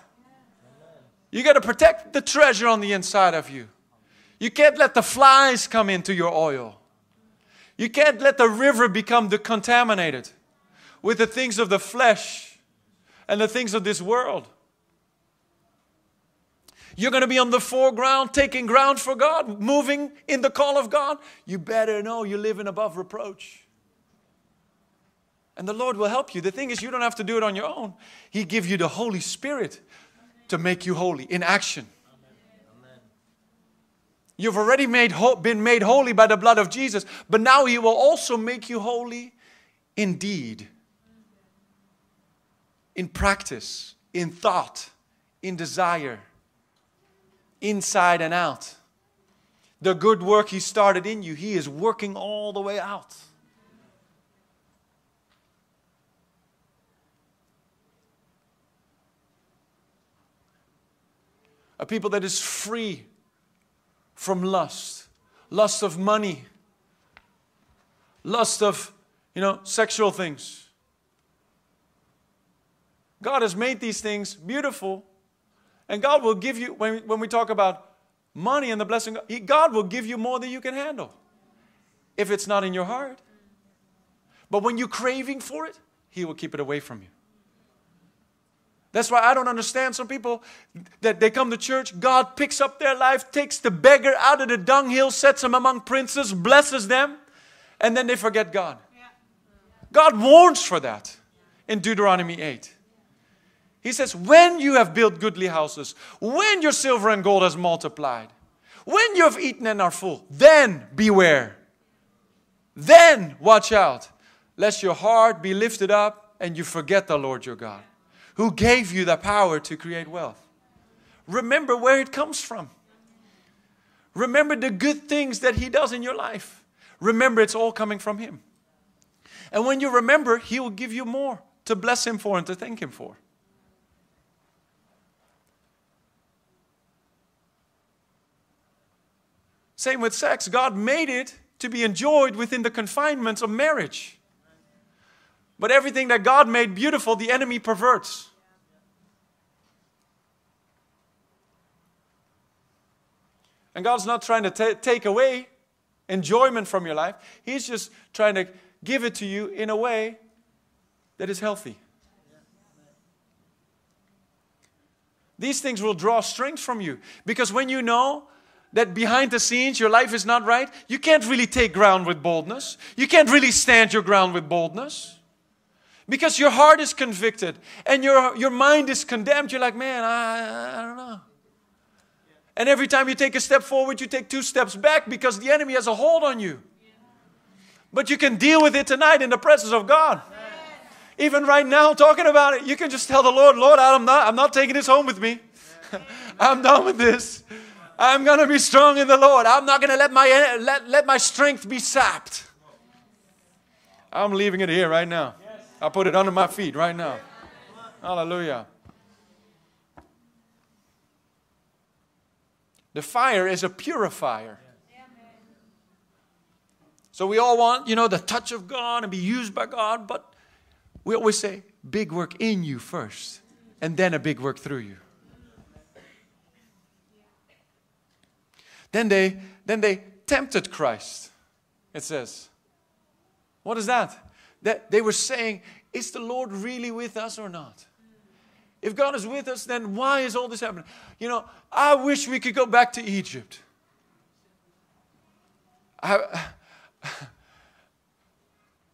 You gotta protect the treasure on the inside of you. You can't let the flies come into your oil. You can't let the river become contaminated with the things of the flesh and the things of this world. You're going to be on the foreground, taking ground for God, moving in the call of God. You better know you're living above reproach. And the Lord will help you. The thing is, you don't have to do it on your own. He give you the Holy Spirit to make you holy in action. You've already made been made holy by the blood of Jesus, but now He will also make you holy indeed, in practice, in thought, in desire, inside and out. The good work He started in you, He is working all the way out. A people that is free from lust, lust of money, lust of, you know, sexual things. God has made these things beautiful, and God will give you, when, when we talk about money and the blessing, God will give you more than you can handle if it's not in your heart. But when you're craving for it, He will keep it away from you. That's why I don't understand some people that they come to church, God picks up their life, takes the beggar out of the dunghill, sets him among princes, blesses them, and then they forget God. God warns for that in Deuteronomy 8. He says, When you have built goodly houses, when your silver and gold has multiplied, when you have eaten and are full, then beware. Then watch out, lest your heart be lifted up and you forget the Lord your God who gave you the power to create wealth. Remember where it comes from. Remember the good things that He does in your life. Remember it's all coming from Him. And when you remember, He will give you more to bless Him for and to thank Him for. Same with sex. God made it to be enjoyed within the confinements of marriage. But everything that God made beautiful, the enemy perverts. And God's not trying to take away enjoyment from your life, He's just trying to give it to you in a way that is healthy. These things will draw strength from you because when you know that behind the scenes your life is not right, you can't really take ground with boldness. You can't really stand your ground with boldness. Because your heart is convicted and your, your mind is condemned. You're like, man, I, I don't know. And every time you take a step forward, you take two steps back because the enemy has a hold on you. But you can deal with it tonight in the presence of God. Even right now, talking about it, you can just tell the Lord, Lord, I'm not, I'm not taking this home with me. [laughs] I'm done with this. I'm going to be strong in the Lord. I'm not going to let my, let, let my strength be sapped. I'm leaving it here right now. I put it under my feet right now. Hallelujah. The fire is a purifier. So we all want, you know, the touch of God and be used by God, but we always say, big work in you first, and then a big work through you. Then they, then they tempted Christ, it says. What is that? That they were saying, is the Lord really with us or not? If God is with us, then why is all this happening? You know, I wish we could go back to Egypt. I, [sighs]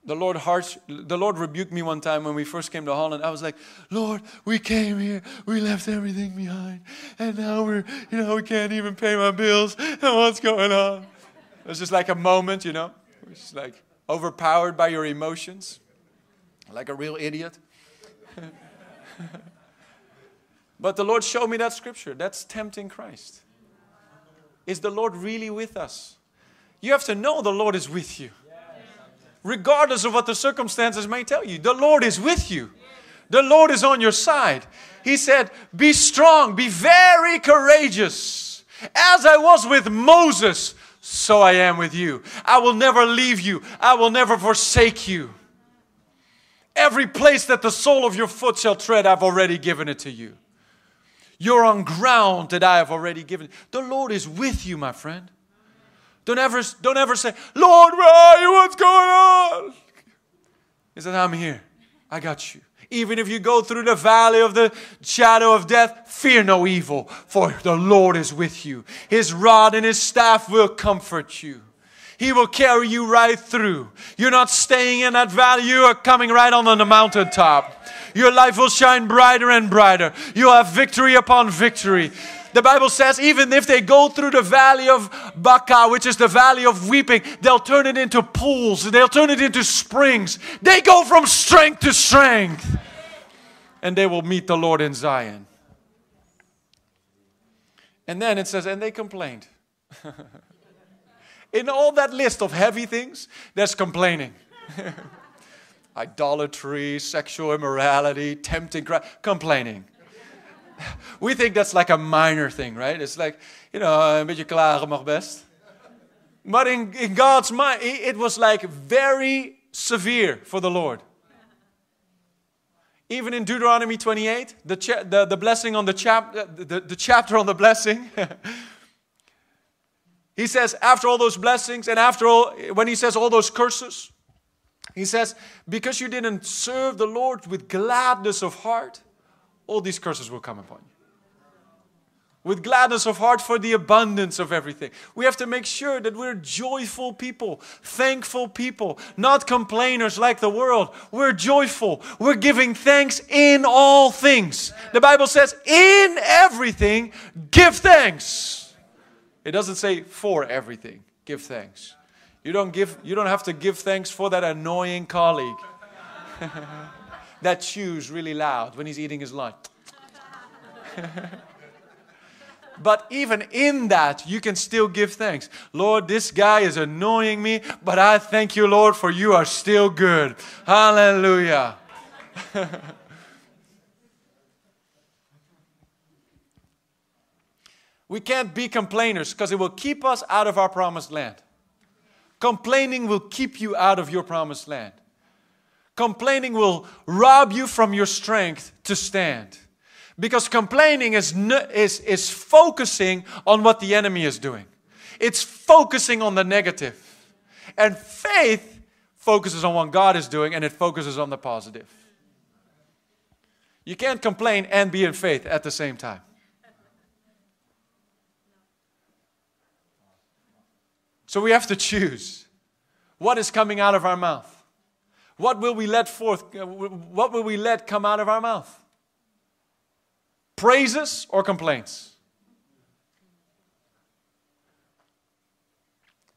the Lord harsh, the Lord rebuked me one time when we first came to Holland. I was like, Lord, we came here, we left everything behind, and now we're, you know, we can't even pay my bills. And what's going on? It was just like a moment, you know, it's like overpowered by your emotions, like a real idiot. [laughs] but the Lord showed me that scripture. That's tempting Christ. Is the Lord really with us? You have to know the Lord is with you. Regardless of what the circumstances may tell you, the Lord is with you. The Lord is on your side. He said, Be strong, be very courageous. As I was with Moses, so I am with you. I will never leave you, I will never forsake you. Every place that the sole of your foot shall tread, I've already given it to you. You're on ground that I have already given. The Lord is with you, my friend. Don't ever, don't ever say, Lord, where are you? What's going on? He said, I'm here. I got you. Even if you go through the valley of the shadow of death, fear no evil, for the Lord is with you. His rod and his staff will comfort you. He will carry you right through. You're not staying in that valley, you are coming right on, the mountaintop. Your life will shine brighter and brighter. You'll have victory upon victory. The Bible says, even if they go through the valley of Baca, which is the valley of weeping, they'll turn it into pools, they'll turn it into springs. They go from strength to strength, and they will meet the Lord in Zion. And then it says, and they complained. [laughs] in all that list of heavy things, there's complaining. [laughs] Idolatry, sexual immorality, tempting, complaining. We think that's like a minor thing, right? It's like, you know, een beetje klagen mag best. But in, in God's mind, it was like very severe for the Lord. Even in Deuteronomy 28, the, cha- the, the blessing on the, chap- the, the chapter on the blessing, [laughs] he says, after all those blessings and after all, when he says all those curses, he says, because you didn't serve the Lord with gladness of heart, all these curses will come upon you. With gladness of heart for the abundance of everything. We have to make sure that we're joyful people, thankful people, not complainers like the world. We're joyful. We're giving thanks in all things. The Bible says, in everything, give thanks. It doesn't say for everything, give thanks. You don't, give, you don't have to give thanks for that annoying colleague. [laughs] that chews really loud when he's eating his lunch. [laughs] but even in that, you can still give thanks. Lord, this guy is annoying me, but I thank you, Lord, for you are still good. Hallelujah. [laughs] We can't be complainers because it will keep us out of our promised land. Complaining will keep you out of your promised land. Complaining will rob you from your strength to stand. Because complaining is, is, is focusing on what the enemy is doing, it's focusing on the negative. And faith focuses on what God is doing and it focuses on the positive. You can't complain and be in faith at the same time. So we have to choose what is coming out of our mouth. What will we let forth? Uh, what will we let come out of our mouth? Praises or complaints?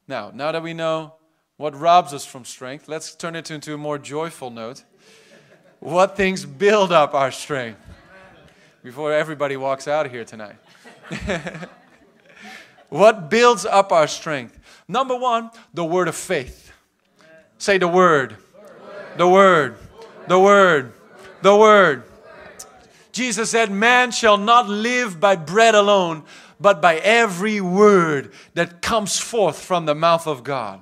Now, now that we know what robs us from strength, let's turn it into a more joyful note. What things build up our strength? Before everybody walks out of here tonight. [laughs] what builds up our strength? Number one, the word of faith. Say the word. The word. The word. The word. Jesus said, Man shall not live by bread alone, but by every word that comes forth from the mouth of God.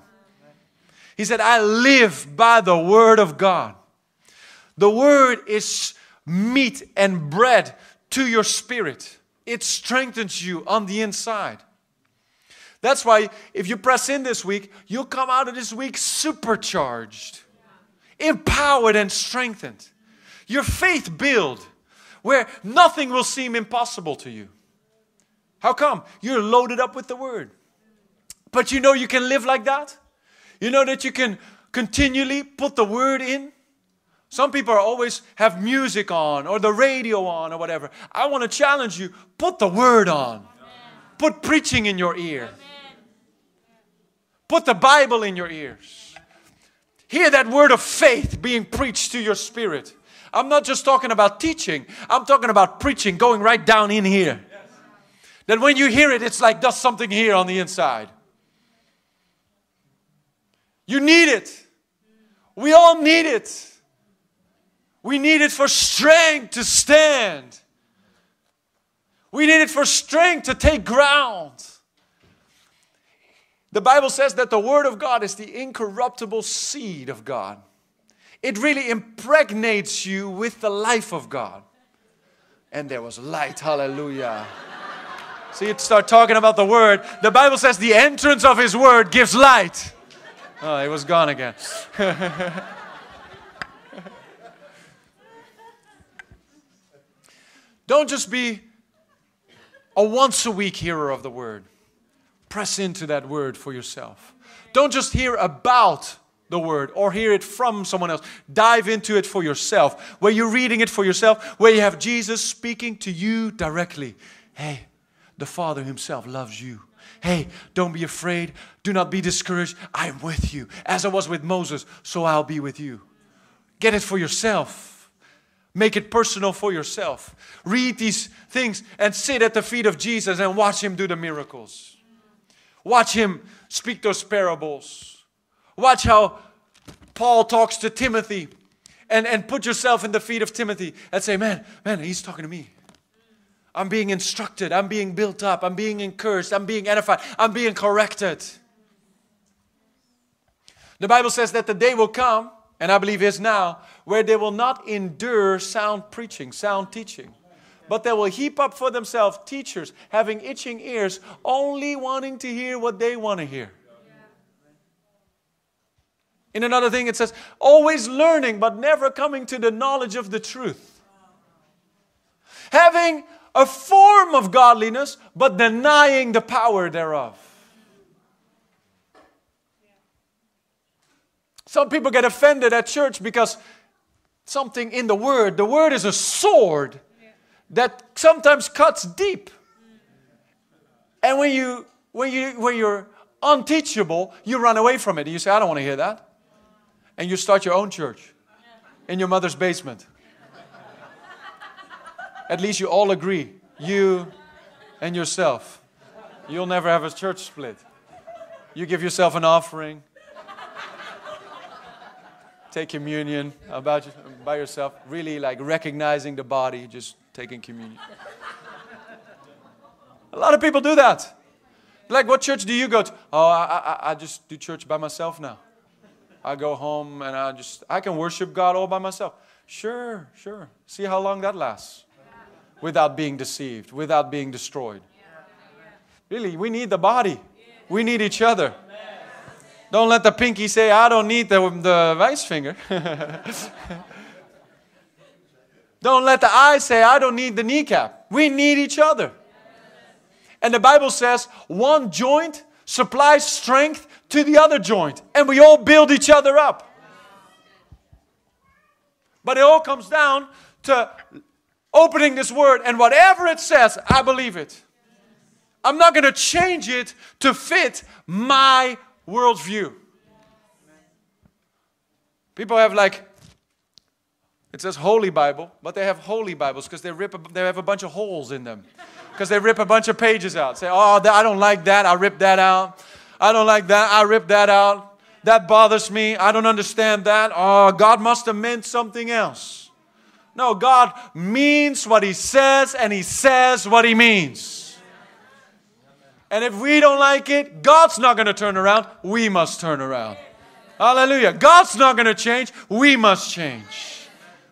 He said, I live by the word of God. The word is meat and bread to your spirit, it strengthens you on the inside. That's why if you press in this week, you'll come out of this week supercharged, empowered, and strengthened. Your faith build where nothing will seem impossible to you. How come? You're loaded up with the word. But you know you can live like that? You know that you can continually put the word in? Some people are always have music on or the radio on or whatever. I want to challenge you put the word on. Amen. Put preaching in your ear. Amen. Put the Bible in your ears. Hear that word of faith being preached to your spirit. I'm not just talking about teaching, I'm talking about preaching, going right down in here. That when you hear it, it's like does something here on the inside. You need it. We all need it. We need it for strength to stand. We need it for strength to take ground. The Bible says that the Word of God is the incorruptible seed of God. It really impregnates you with the life of God. And there was light, hallelujah. So you start talking about the Word. The Bible says the entrance of His Word gives light. Oh, it was gone again. [laughs] Don't just be a once a week hearer of the Word. Press into that word for yourself. Don't just hear about the word or hear it from someone else. Dive into it for yourself. Where you're reading it for yourself, where you have Jesus speaking to you directly. Hey, the Father Himself loves you. Hey, don't be afraid. Do not be discouraged. I'm with you. As I was with Moses, so I'll be with you. Get it for yourself. Make it personal for yourself. Read these things and sit at the feet of Jesus and watch Him do the miracles. Watch him speak those parables. Watch how Paul talks to Timothy and, and put yourself in the feet of Timothy and say, Man, man, he's talking to me. I'm being instructed. I'm being built up. I'm being encouraged. I'm being edified. I'm being corrected. The Bible says that the day will come, and I believe is now, where they will not endure sound preaching, sound teaching but they will heap up for themselves teachers having itching ears, only wanting to hear what they want to hear. In another thing, it says, always learning, but never coming to the knowledge of the truth. Having a form of godliness, but denying the power thereof. Some people get offended at church because something in the Word, the Word is a sword that sometimes cuts deep. And when you when you when you're unteachable, you run away from it. And you say, I don't want to hear that. And you start your own church in your mother's basement. At least you all agree, you and yourself. You'll never have a church split. You give yourself an offering. Take communion about by yourself, really like recognizing the body, just taking communion. A lot of people do that. Like, what church do you go to? Oh, I, I, I just do church by myself now. I go home and I just, I can worship God all by myself. Sure, sure. See how long that lasts without being deceived, without being destroyed. Really, we need the body, we need each other. Don't let the pinky say, I don't need the, the vice finger. [laughs] don't let the eye say, I don't need the kneecap. We need each other. And the Bible says, one joint supplies strength to the other joint, and we all build each other up. But it all comes down to opening this word, and whatever it says, I believe it. I'm not going to change it to fit my worldview. People have like, it says Holy Bible, but they have Holy Bibles because they rip, a, they have a bunch of holes in them. Because they rip a bunch of pages out. Say, oh, I don't like that. I rip that out. I don't like that. I rip that out. That bothers me. I don't understand that. Oh, God must have meant something else. No, God means what He says, and He says what He means. And if we don't like it, God's not going to turn around. We must turn around. Hallelujah. God's not going to change. We must change.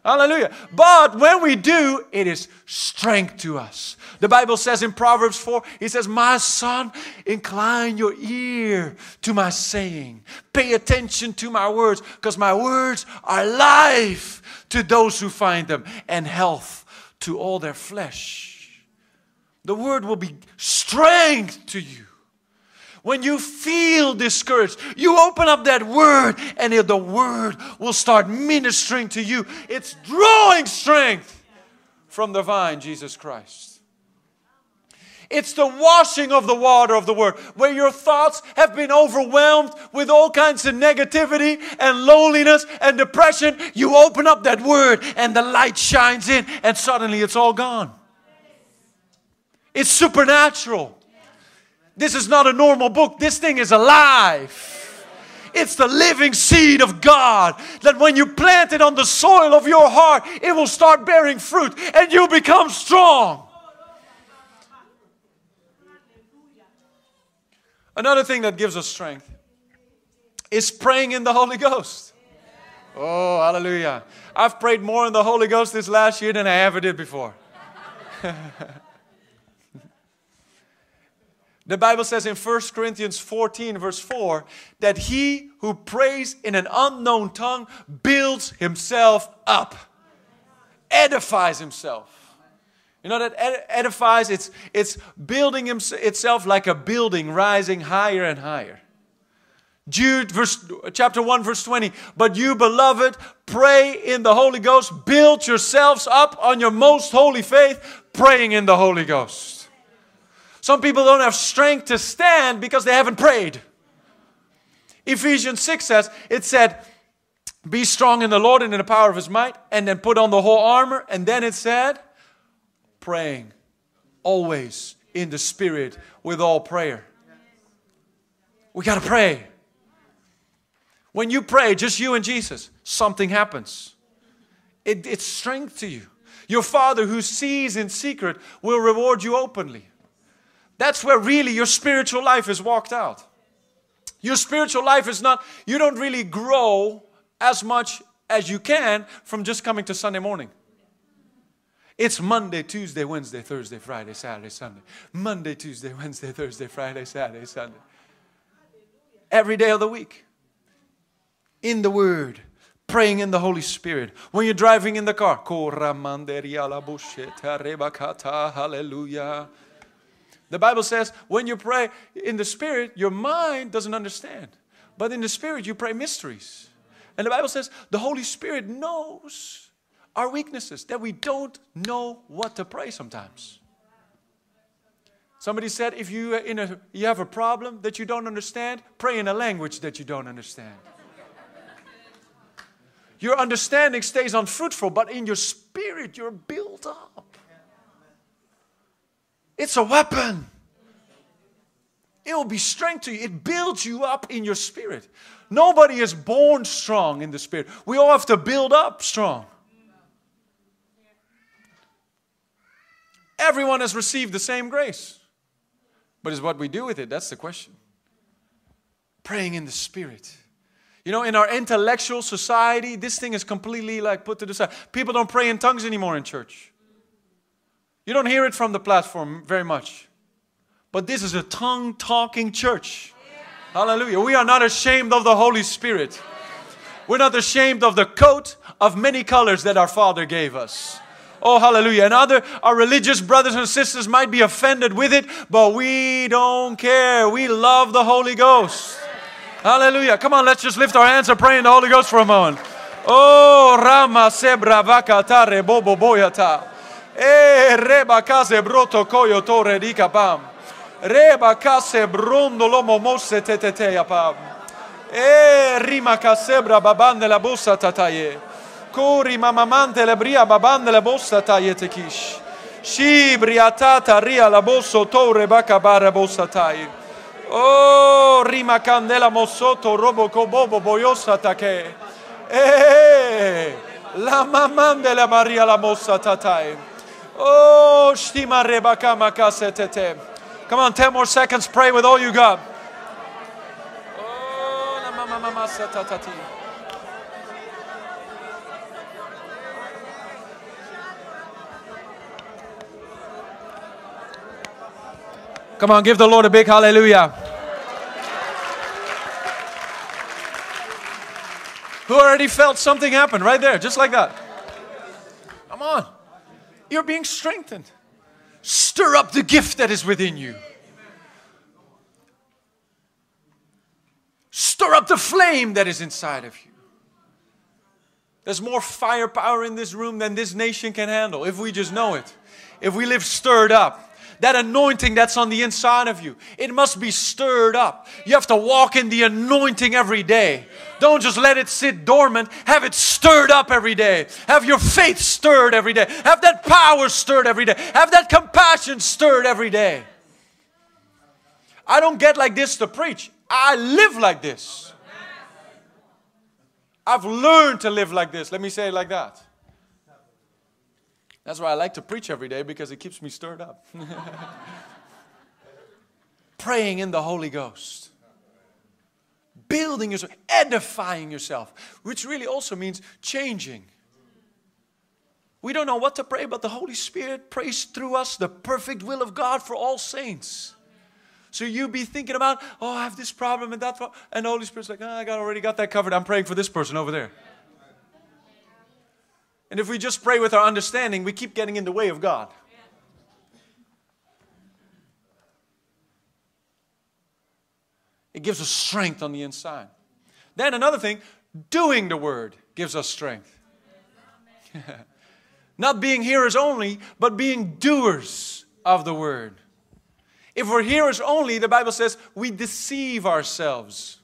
Hallelujah. But when we do, it is strength to us. The Bible says in Proverbs 4, it says, My son, incline your ear to my saying. Pay attention to my words, because my words are life to those who find them and health to all their flesh. The word will be strength to you. When you feel discouraged, you open up that word and the word will start ministering to you. It's drawing strength from the vine, Jesus Christ. It's the washing of the water of the Word, where your thoughts have been overwhelmed with all kinds of negativity and loneliness and depression. You open up that Word and the light shines in, and suddenly it's all gone. It's supernatural. This is not a normal book, this thing is alive. It's the living seed of God that when you plant it on the soil of your heart, it will start bearing fruit and you become strong. Another thing that gives us strength is praying in the Holy Ghost. Oh, hallelujah. I've prayed more in the Holy Ghost this last year than I ever did before. [laughs] the Bible says in 1 Corinthians 14, verse 4, that he who prays in an unknown tongue builds himself up, edifies himself. You know that edifies, it's, it's building itself like a building rising higher and higher. Jude verse, chapter 1 verse 20 but you beloved pray in the holy ghost build yourselves up on your most holy faith praying in the holy ghost some people don't have strength to stand because they haven't prayed ephesians 6 says it said be strong in the lord and in the power of his might and then put on the whole armor and then it said praying always in the Spirit with all prayer. We got to pray. When you pray, just you and Jesus, something happens. It, it's strength to you. Your Father who sees in secret will reward you openly. That's where really your spiritual life is walked out. Your spiritual life is not, you don't really grow as much as you can from just coming to Sunday morning. It's Monday, Tuesday, Wednesday, Thursday, Friday, Saturday, Sunday. Monday, Tuesday, Wednesday, Thursday, Friday, Saturday, Sunday. Every day of the week. In the Word. Praying in the Holy Spirit. When you're driving in the car. Hallelujah. The Bible says when you pray in the Spirit, your mind doesn't understand. But in the Spirit, you pray mysteries. And the Bible says the Holy Spirit knows our weaknesses, that we don't know what to pray sometimes. Somebody said if you, in a, you have a problem that you don't understand, pray in a language that you don't understand. Your understanding stays unfruitful, but in your spirit, you're built up. It's a weapon. It will be strength to you. It builds you up in your spirit. Nobody is born strong in the spirit. We all have to build up strong. Everyone has received the same grace. But it's what we do with it. That's the question. Praying in the Spirit. You know, in our intellectual society, this thing is completely like put to the side. People don't pray in tongues anymore in church. You don't hear it from the platform very much. But this is a tongue talking church. Hallelujah. We are not ashamed of the Holy Spirit. We're not ashamed of the coat of many colors that our Father gave us. Oh, hallelujah. And other, our religious brothers and sisters might be offended with it, but we don't care. We love the Holy Ghost. Hallelujah. Come on, let's just lift our hands and pray in the Holy Ghost for a moment. Oh, Rama sebra vakatare bobo boyata. E reba case brotto coio tore rica pam. Reba case brondolo momosse tetetea pam. E rima casebra baban la bossa tataye. Cori mamamante le bria baban la bossa taye tekish. Shibri atata ria la bosso tore bacabara bossa taye. Oh, rima candela mossoto robo cobobo boiosa take. Eh, la mamma della Maria la mossa tatai. Oh, stima rebaka makasetete. Come on, 10 more seconds. Pray with all you got. Oh, mama mama. Come on, give the Lord a big hallelujah. Who already felt something happen right there, just like that? Come on. You're being strengthened. Stir up the gift that is within you. Stir up the flame that is inside of you. There's more firepower in this room than this nation can handle if we just know it. If we live stirred up that anointing that's on the inside of you. It must be stirred up. You have to walk in the anointing every day. Don't just let it sit dormant. Have it stirred up every day. Have your faith stirred every day. Have that power stirred every day. Have that compassion stirred every day. I don't get like this to preach. I live like this. I've learned to live like this. Let me say it like that. That's why I like to preach every day because it keeps me stirred up. [laughs] Praying in the Holy Ghost. Building yourself, edifying yourself, which really also means changing. We don't know what to pray, but the Holy Spirit prays through us the perfect will of God for all saints. So you be thinking about, oh, I have this problem and that problem, and the Holy Spirit's like, oh, I got already got that covered. I'm praying for this person over there. And if we just pray with our understanding, we keep getting in the way of God. It gives us strength on the inside. Then another thing, doing the word gives us strength. [laughs] Not being hearers only, but being doers of the word. If we're hearers only, the Bible says we deceive ourselves.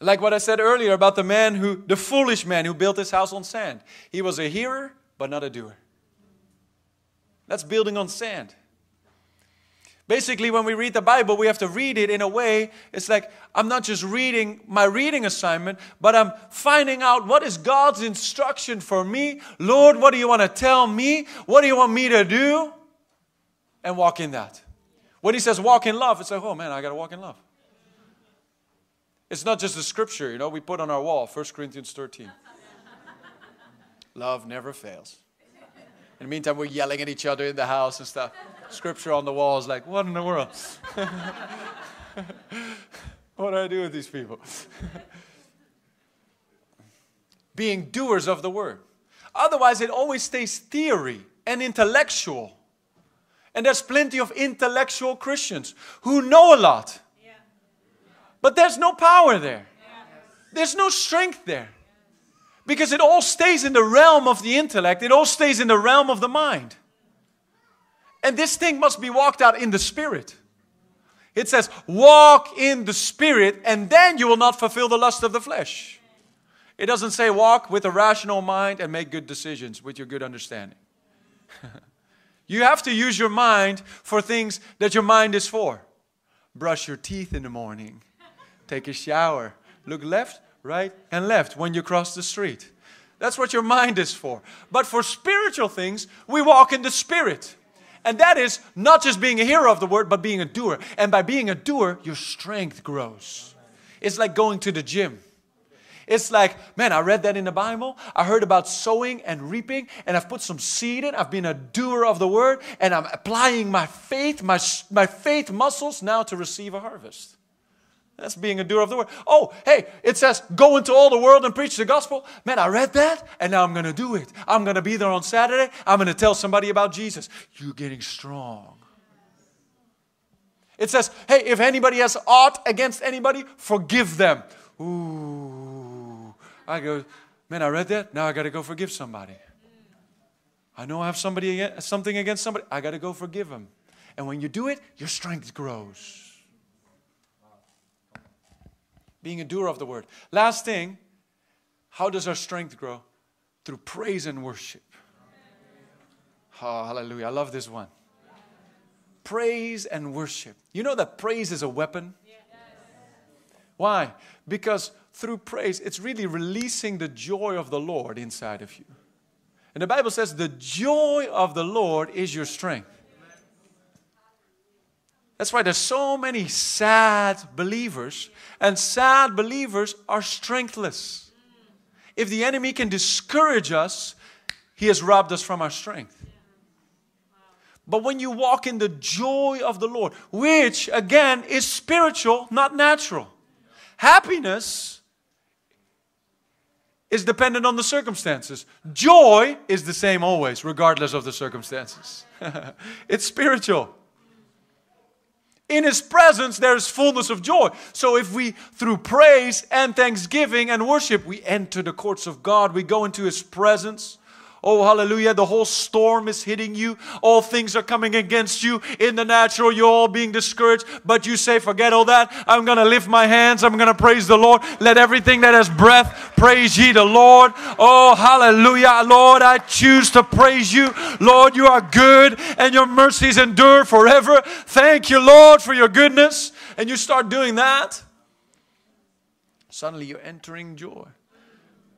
Like what I said earlier about the man who, the foolish man who built his house on sand. He was a hearer, but not a doer. That's building on sand. Basically, when we read the Bible, we have to read it in a way, it's like I'm not just reading my reading assignment, but I'm finding out what is God's instruction for me. Lord, what do you want to tell me? What do you want me to do? And walk in that. When He says walk in love, it's like, oh man, I got to walk in love. It's not just a scripture, you know, we put on our wall, 1 Corinthians 13. [laughs] Love never fails. In the meantime, we're yelling at each other in the house and stuff. Scripture on the wall is like, what in the world? [laughs] what do I do with these people? [laughs] Being doers of the word. Otherwise, it always stays theory and intellectual. And there's plenty of intellectual Christians who know a lot but there's no power there. There's no strength there. Because it all stays in the realm of the intellect, it all stays in the realm of the mind. And this thing must be walked out in the spirit. It says, walk in the spirit, and then you will not fulfill the lust of the flesh. It doesn't say walk with a rational mind and make good decisions with your good understanding. [laughs] you have to use your mind for things that your mind is for. Brush your teeth in the morning take a shower, look left, right, and left when you cross the street. That's what your mind is for. But for spiritual things, we walk in the spirit. And that is not just being a hearer of the word, but being a doer. And by being a doer, your strength grows. It's like going to the gym. It's like, man, I read that in the Bible. I heard about sowing and reaping, and I've put some seed in. I've been a doer of the word, and I'm applying my faith, my, my faith muscles now to receive a harvest. That's being a doer of the word. Oh, hey, it says go into all the world and preach the gospel. Man, I read that, and now I'm going to do it. I'm going to be there on Saturday. I'm going to tell somebody about Jesus. You're getting strong. It says, hey, if anybody has aught against anybody, forgive them. Ooh. I go, man, I read that. Now I got to go forgive somebody. I know I have somebody something against somebody. I got to go forgive them. And when you do it, your strength grows. Being a doer of the word. Last thing, how does our strength grow? Through praise and worship. Oh, hallelujah. I love this one. Praise and worship. You know that praise is a weapon? Why? Because through praise, it's really releasing the joy of the Lord inside of you. And the Bible says, the joy of the Lord is your strength. That's why there's so many sad believers, and sad believers are strengthless. If the enemy can discourage us, he has robbed us from our strength. But when you walk in the joy of the Lord, which again is spiritual, not natural, happiness is dependent on the circumstances. Joy is the same always, regardless of the circumstances. [laughs] it's spiritual. In His presence, there is fullness of joy. So, if we, through praise and thanksgiving and worship, we enter the courts of God, we go into His presence, Oh, hallelujah. The whole storm is hitting you. All things are coming against you. In the natural, you're all being discouraged. But you say, forget all that. I'm going to lift my hands. I'm going to praise the Lord. Let everything that has breath praise ye the Lord. Oh, hallelujah. Lord, I choose to praise you. Lord, you are good and your mercies endure forever. Thank you, Lord, for your goodness. And you start doing that. Suddenly you're entering joy.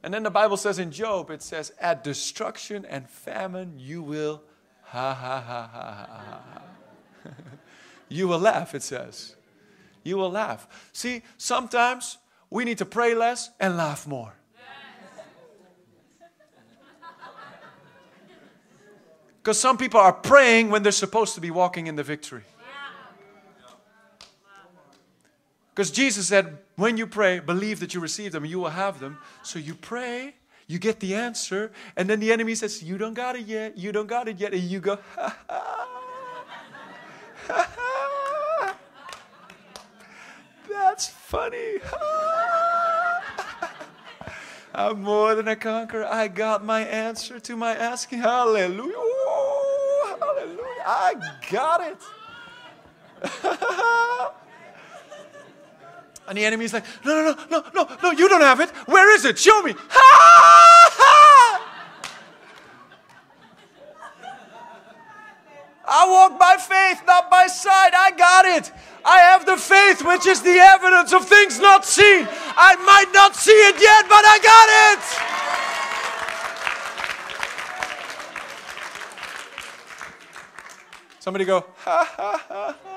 And then the Bible says in Job, it says, At destruction and famine you will ha ha ha ha ha ha. [laughs] you will laugh, it says. You will laugh. See, sometimes we need to pray less and laugh more. [laughs] Because some people are praying when they're supposed to be walking in the victory. Because Jesus said, when you pray, believe that you receive them you will have them. So you pray, you get the answer, and then the enemy says, You don't got it yet, you don't got it yet. And you go, [laughs] ha ha. ha, ha. That's funny. [laughs] I'm more than a conqueror. I got my answer to my asking. Hallelujah. Hallelujah. I got it. [laughs] And the enemy's like, no, no, no, no, no, no, you don't have it. Where is it? Show me. Ha! [laughs] ha! I walk by faith, not by sight. I got it. I have the faith, which is the evidence of things not seen. I might not see it yet, but I got it. Somebody go, ha ha ha ha.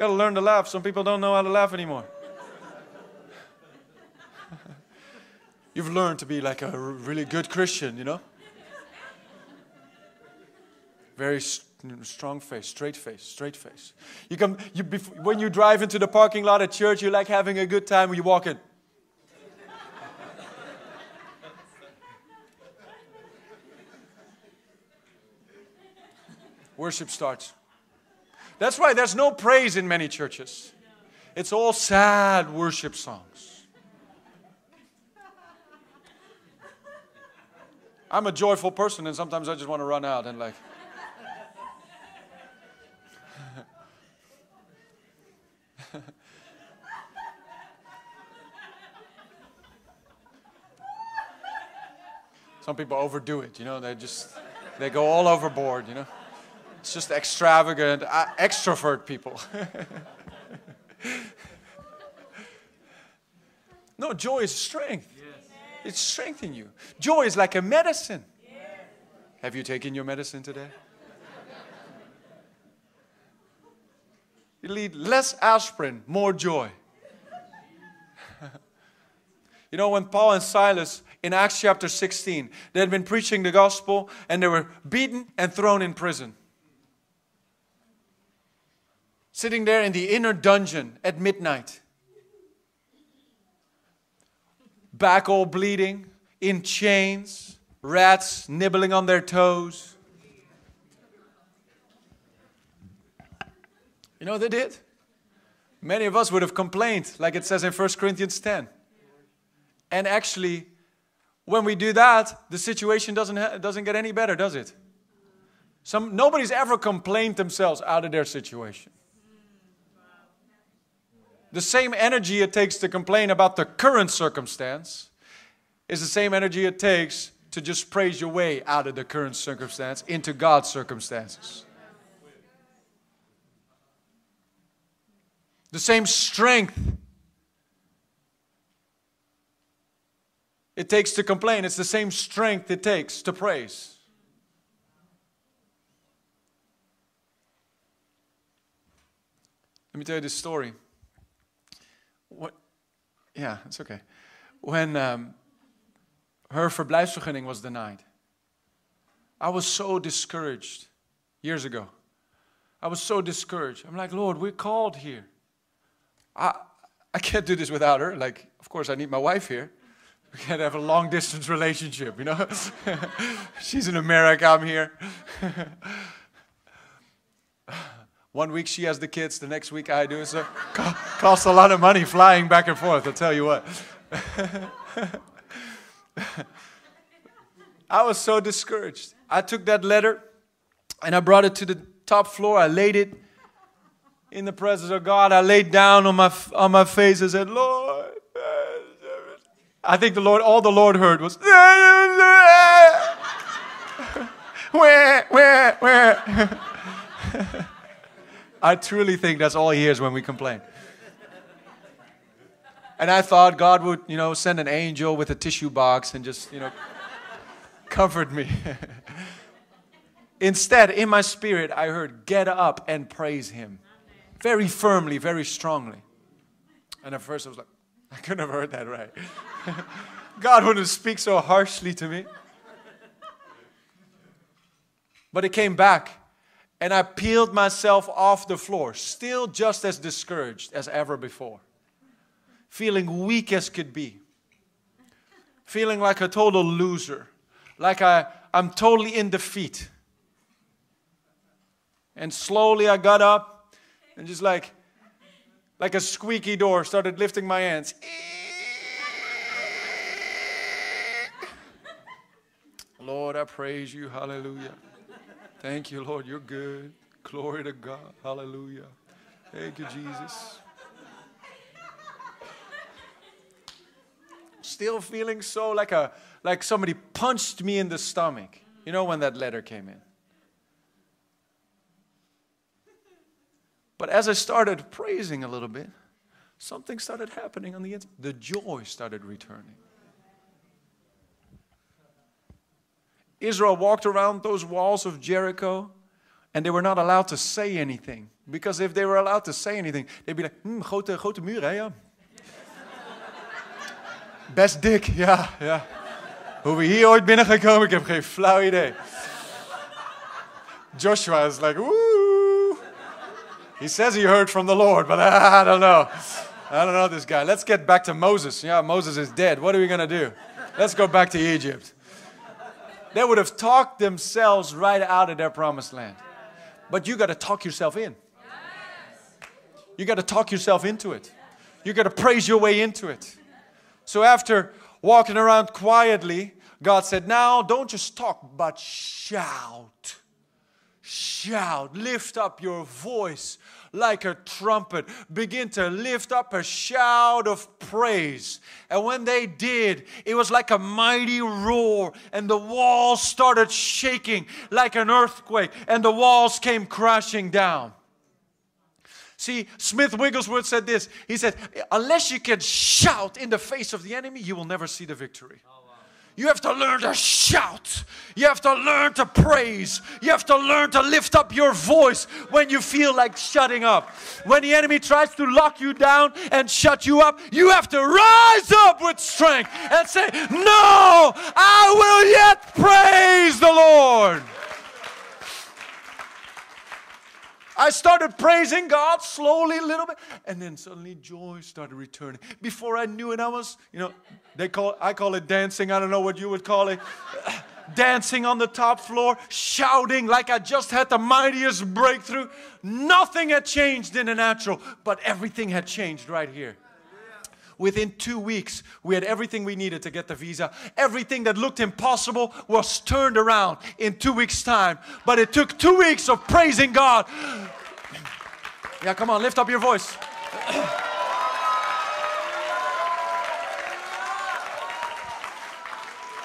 Got to learn to laugh. Some people don't know how to laugh anymore. [laughs] You've learned to be like a really good Christian, you know? Very strong face, straight face, straight face. You come, you, when you drive into the parking lot at church, you like having a good time when you walk in. [laughs] Worship starts. That's why there's no praise in many churches. It's all sad worship songs. I'm a joyful person, and sometimes I just want to run out and, like, [laughs] Some people overdo it, you know, they just they go all overboard, you know. It's just extravagant, uh, extrovert people. [laughs] no, joy is strength. Yes. It's in you. Joy is like a medicine. Have you taken your medicine today? you need less aspirin, more joy. [laughs] you know, when Paul and Silas in Acts chapter 16, they had been preaching the gospel and they were beaten and thrown in prison. Sitting there in the inner dungeon at midnight, back all bleeding, in chains, rats nibbling on their toes. You know what they did? Many of us would have complained, like it says in 1 Corinthians 10. And actually, when we do that, the situation doesn't, ha- doesn't get any better, does it? Some, nobody's ever complained themselves out of their situation. The same energy it takes to complain about the current circumstance is the same energy it takes to just praise your way out of the current circumstance into God's circumstances. The same strength it takes to complain, it's the same strength it takes to praise. Let me tell you this story. Yeah, it's okay. When um, her verblijfsvergunning was denied, I was so discouraged years ago. I was so discouraged. I'm like, Lord, we're called here. I, I can't do this without her. Like, of course, I need my wife here. We can't have a long distance relationship, you know? [laughs] She's in America, I'm here. [laughs] One week she has the kids, the next week I do. So costs a lot of money flying back and forth, I'll tell you what. [laughs] I was so discouraged. I took that letter and I brought it to the top floor. I laid it in the presence of God. I laid down on my, on my face and said, Lord. I think the Lord, all the Lord heard was, [laughs] where, where, where. [laughs] I truly think that's all he hears when we complain. And I thought God would, you know, send an angel with a tissue box and just, you know, comfort me. [laughs] Instead, in my spirit, I heard, get up and praise him. Very firmly, very strongly. And at first I was like, [laughs] I couldn't have heard that right. [laughs] God wouldn't speak so harshly to me. But it came back and I peeled myself off the floor, still just as discouraged as ever before, feeling weak as could be, feeling like a total loser, like I, I'm totally in defeat. And slowly I got up and just like, like a squeaky door, started lifting my hands. Lord, I praise you. Hallelujah. Thank you, Lord. You're good. Glory to God. Hallelujah. Thank you, Jesus. Still feeling so like a like somebody punched me in the stomach. You know when that letter came in. But as I started praising a little bit, something started happening on the inside. The joy started returning. Israel walked around those walls of Jericho and they were not allowed to say anything. Because if they were allowed to say anything, they'd be like, hmm, grote, grote muur, hè, ja. [laughs] Best dik, ja, ja. Hoe we hier ooit binnengekomen, ik heb geen flauw idee. Joshua is like, woo. He says he heard from the Lord, but I don't know. I don't know this guy. Let's get back to Moses. Yeah, Moses is dead. What are we going to do? Let's go back to Egypt they would have talked themselves right out of their promised land. But you got to talk yourself in. You got to talk yourself into it. You got to praise your way into it. So after walking around quietly, God said, Now don't just talk, but shout. Shout. Lift up your voice like a trumpet, begin to lift up a shout of praise. And when they did, it was like a mighty roar, and the walls started shaking like an earthquake, and the walls came crashing down. See, Smith Wigglesworth said this. He said, Unless you can shout in the face of the enemy, you will never see the victory. You have to learn to shout. You have to learn to praise. You have to learn to lift up your voice when you feel like shutting up. When the enemy tries to lock you down and shut you up, you have to rise up with strength and say, No, I will yet praise the Lord. I started praising God slowly, a little bit, and then suddenly joy started returning. Before I knew it, I was, you know, they call I call it dancing. I don't know what you would call it. [laughs] dancing on the top floor, shouting like I just had the mightiest breakthrough. Nothing had changed in the natural, but everything had changed right here. Within two weeks, we had everything we needed to get the visa. Everything that looked impossible was turned around in two weeks' time. But it took two weeks of praising God. Yeah, come on, lift up your voice.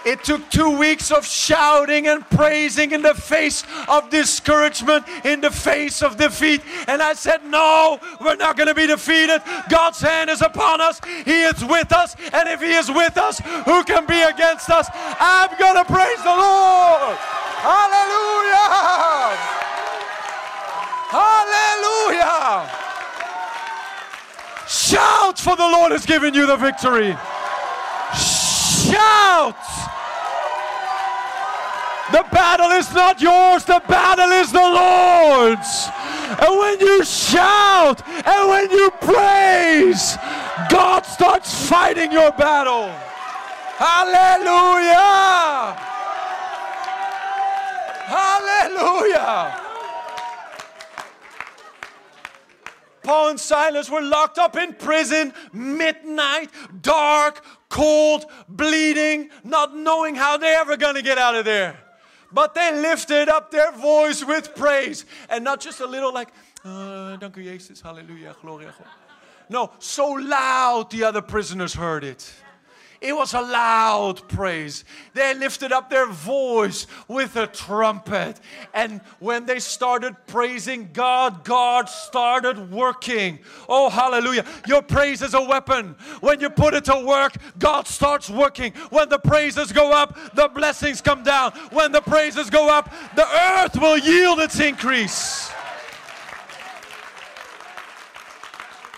It took two weeks of shouting and praising in the face of discouragement, in the face of defeat. And I said, No, we're not going to be defeated. God's hand is upon us, He is with us. And if He is with us, who can be against us? I'm going to praise the Lord. Hallelujah! Hallelujah! Shout, for the Lord has given you the victory. Shout! The battle is not yours, the battle is the Lord's. And when you shout and when you praise, God starts fighting your battle. Hallelujah! Hallelujah! Paul and Silas were locked up in prison, midnight, dark, cold, bleeding, not knowing how they're ever going to get out of there. But they lifted up their voice with praise. And not just a little like, uh, dank u Jezus, hallelujah, gloria. No, so loud the other prisoners heard it. It was a loud praise. They lifted up their voice with a trumpet. And when they started praising God, God started working. Oh, hallelujah. Your praise is a weapon. When you put it to work, God starts working. When the praises go up, the blessings come down. When the praises go up, the earth will yield its increase.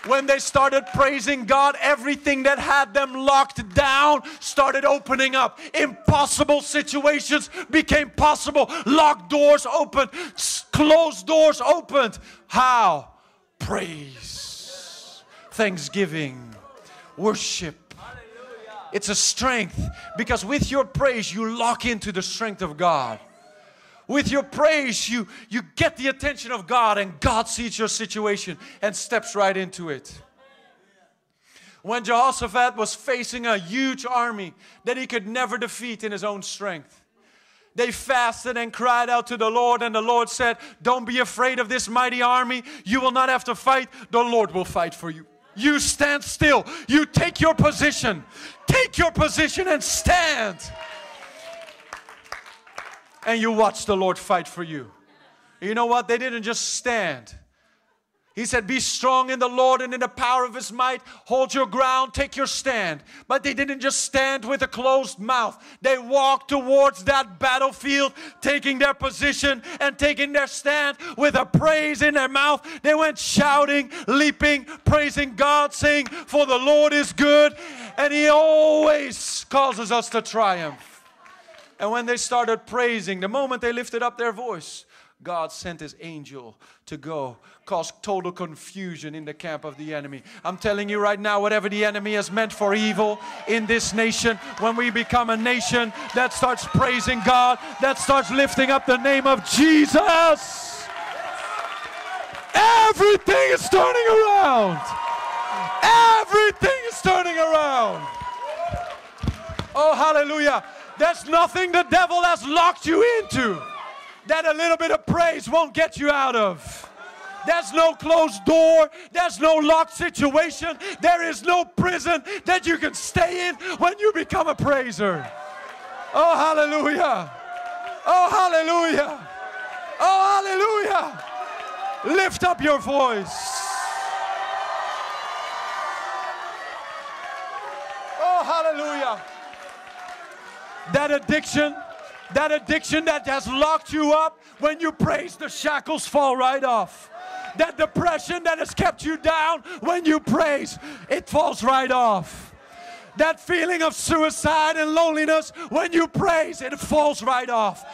When they started praising God, everything that had them locked down started opening up. Impossible situations became possible. Locked doors opened, closed doors opened. How? Praise, thanksgiving, worship. It's a strength because with your praise, you lock into the strength of God with your praise, you, you get the attention of God, and God sees your situation and steps right into it. When Jehoshaphat was facing a huge army that he could never defeat in his own strength, they fasted and cried out to the Lord, and the Lord said, Don't be afraid of this mighty army. You will not have to fight, the Lord will fight for you. You stand still, you take your position. Take your position and stand and you watch the Lord fight for you. You know what? They didn't just stand. He said, Be strong in the Lord and in the power of His might. Hold your ground, take your stand. But they didn't just stand with a closed mouth. They walked towards that battlefield, taking their position and taking their stand with a praise in their mouth. They went shouting, leaping, praising God, saying, For the Lord is good, and He always causes us to triumph. And when they started praising, the moment they lifted up their voice, God sent his angel to go cause total confusion in the camp of the enemy. I'm telling you right now, whatever the enemy has meant for evil in this nation, when we become a nation that starts praising God, that starts lifting up the name of Jesus, everything is turning around. Everything is turning around. Oh, hallelujah. There's nothing the devil has locked you into that a little bit of praise won't get you out of. There's no closed door. There's no locked situation. There is no prison that you can stay in when you become a praiser. Oh, hallelujah. Oh, hallelujah. Oh, hallelujah. Lift up your voice. Oh, hallelujah. That addiction, that addiction that has locked you up, when you praise, the shackles fall right off. That depression that has kept you down, when you praise, it falls right off. That feeling of suicide and loneliness, when you praise, it falls right off.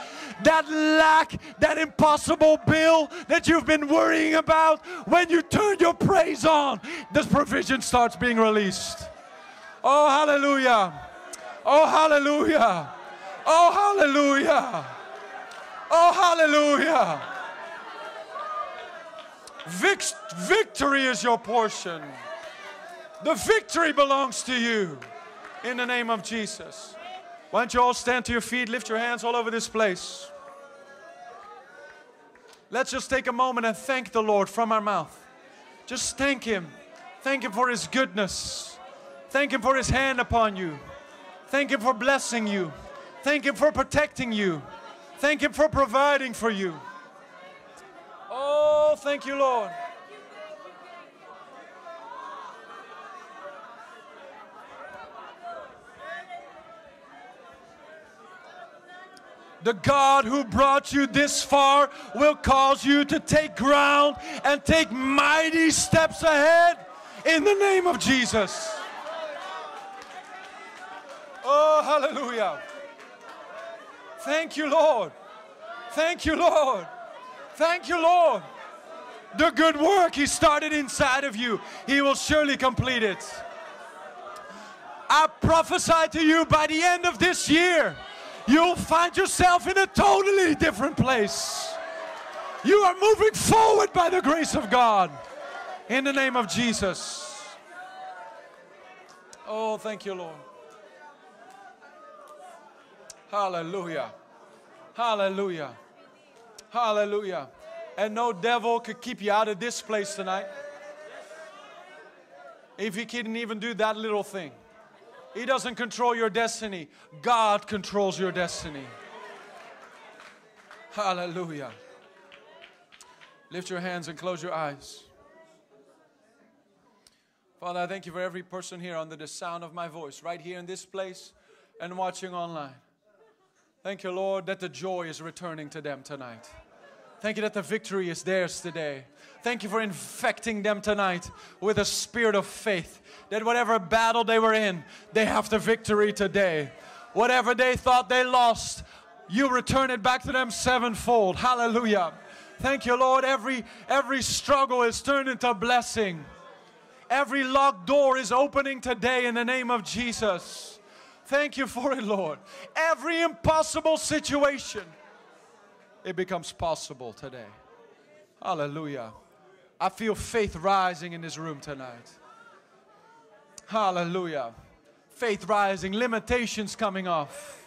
That lack, that impossible bill that you've been worrying about, when you turn your praise on, this provision starts being released. Oh, hallelujah. Oh, hallelujah. Oh, hallelujah. Oh, hallelujah. Vic- victory is your portion. The victory belongs to you in the name of Jesus. Why don't you all stand to your feet, lift your hands all over this place. Let's just take a moment and thank the Lord from our mouth. Just thank Him. Thank Him for His goodness. Thank Him for His hand upon you. Thank Him for blessing you. Thank Him for protecting you. Thank Him for providing for you. Oh, thank you, Lord. The God who brought you this far will cause you to take ground and take mighty steps ahead in the name of Jesus. Oh, hallelujah. Thank you, Lord. Thank you, Lord. Thank you, Lord. The good work He started inside of you, He will surely complete it. I prophesy to you by the end of this year, you'll find yourself in a totally different place. You are moving forward by the grace of God. In the name of Jesus. Oh, thank you, Lord. Hallelujah. Hallelujah. Hallelujah. And no devil could keep you out of this place tonight. If he couldn't even do that little thing. He doesn't control your destiny. God controls your destiny. Hallelujah. Lift your hands and close your eyes. Father, I thank you for every person here under the sound of my voice, right here in this place and watching online. Thank you, Lord, that the joy is returning to them tonight. Thank you that the victory is theirs today. Thank you for infecting them tonight with a spirit of faith. That whatever battle they were in, they have the victory today. Whatever they thought they lost, you return it back to them sevenfold. Hallelujah. Thank you, Lord. Every every struggle is turned into blessing. Every locked door is opening today in the name of Jesus. Thank you for it, Lord. Every impossible situation, it becomes possible today. Hallelujah. I feel faith rising in this room tonight. Hallelujah. Faith rising, limitations coming off.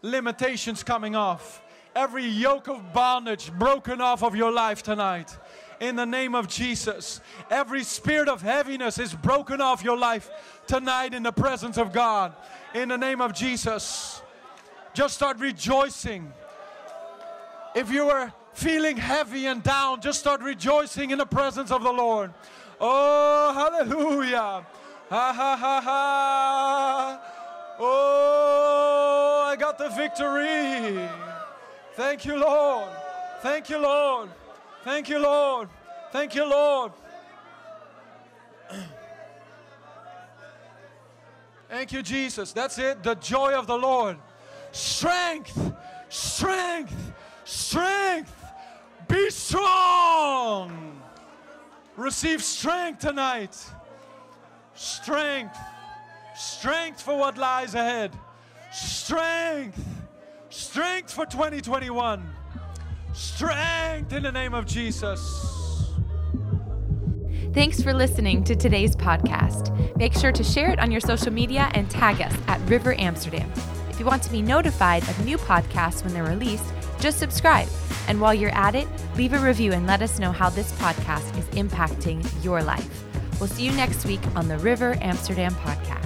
Limitations coming off. Every yoke of bondage broken off of your life tonight. In the name of Jesus. Every spirit of heaviness is broken off your life tonight in the presence of God. In the name of Jesus. Just start rejoicing. If you are feeling heavy and down, just start rejoicing in the presence of the Lord. Oh, hallelujah. Ha ha ha ha. Oh, I got the victory. Thank you, Lord. Thank you, Lord. Thank you, Lord. Thank you, Lord. Thank you, Jesus. That's it. The joy of the Lord. Strength, strength, strength. Be strong. Receive strength tonight. Strength. Strength for what lies ahead. Strength. Strength for 2021. Strength in the name of Jesus. Thanks for listening to today's podcast. Make sure to share it on your social media and tag us at River Amsterdam. If you want to be notified of new podcasts when they're released, just subscribe. And while you're at it, leave a review and let us know how this podcast is impacting your life. We'll see you next week on the River Amsterdam podcast.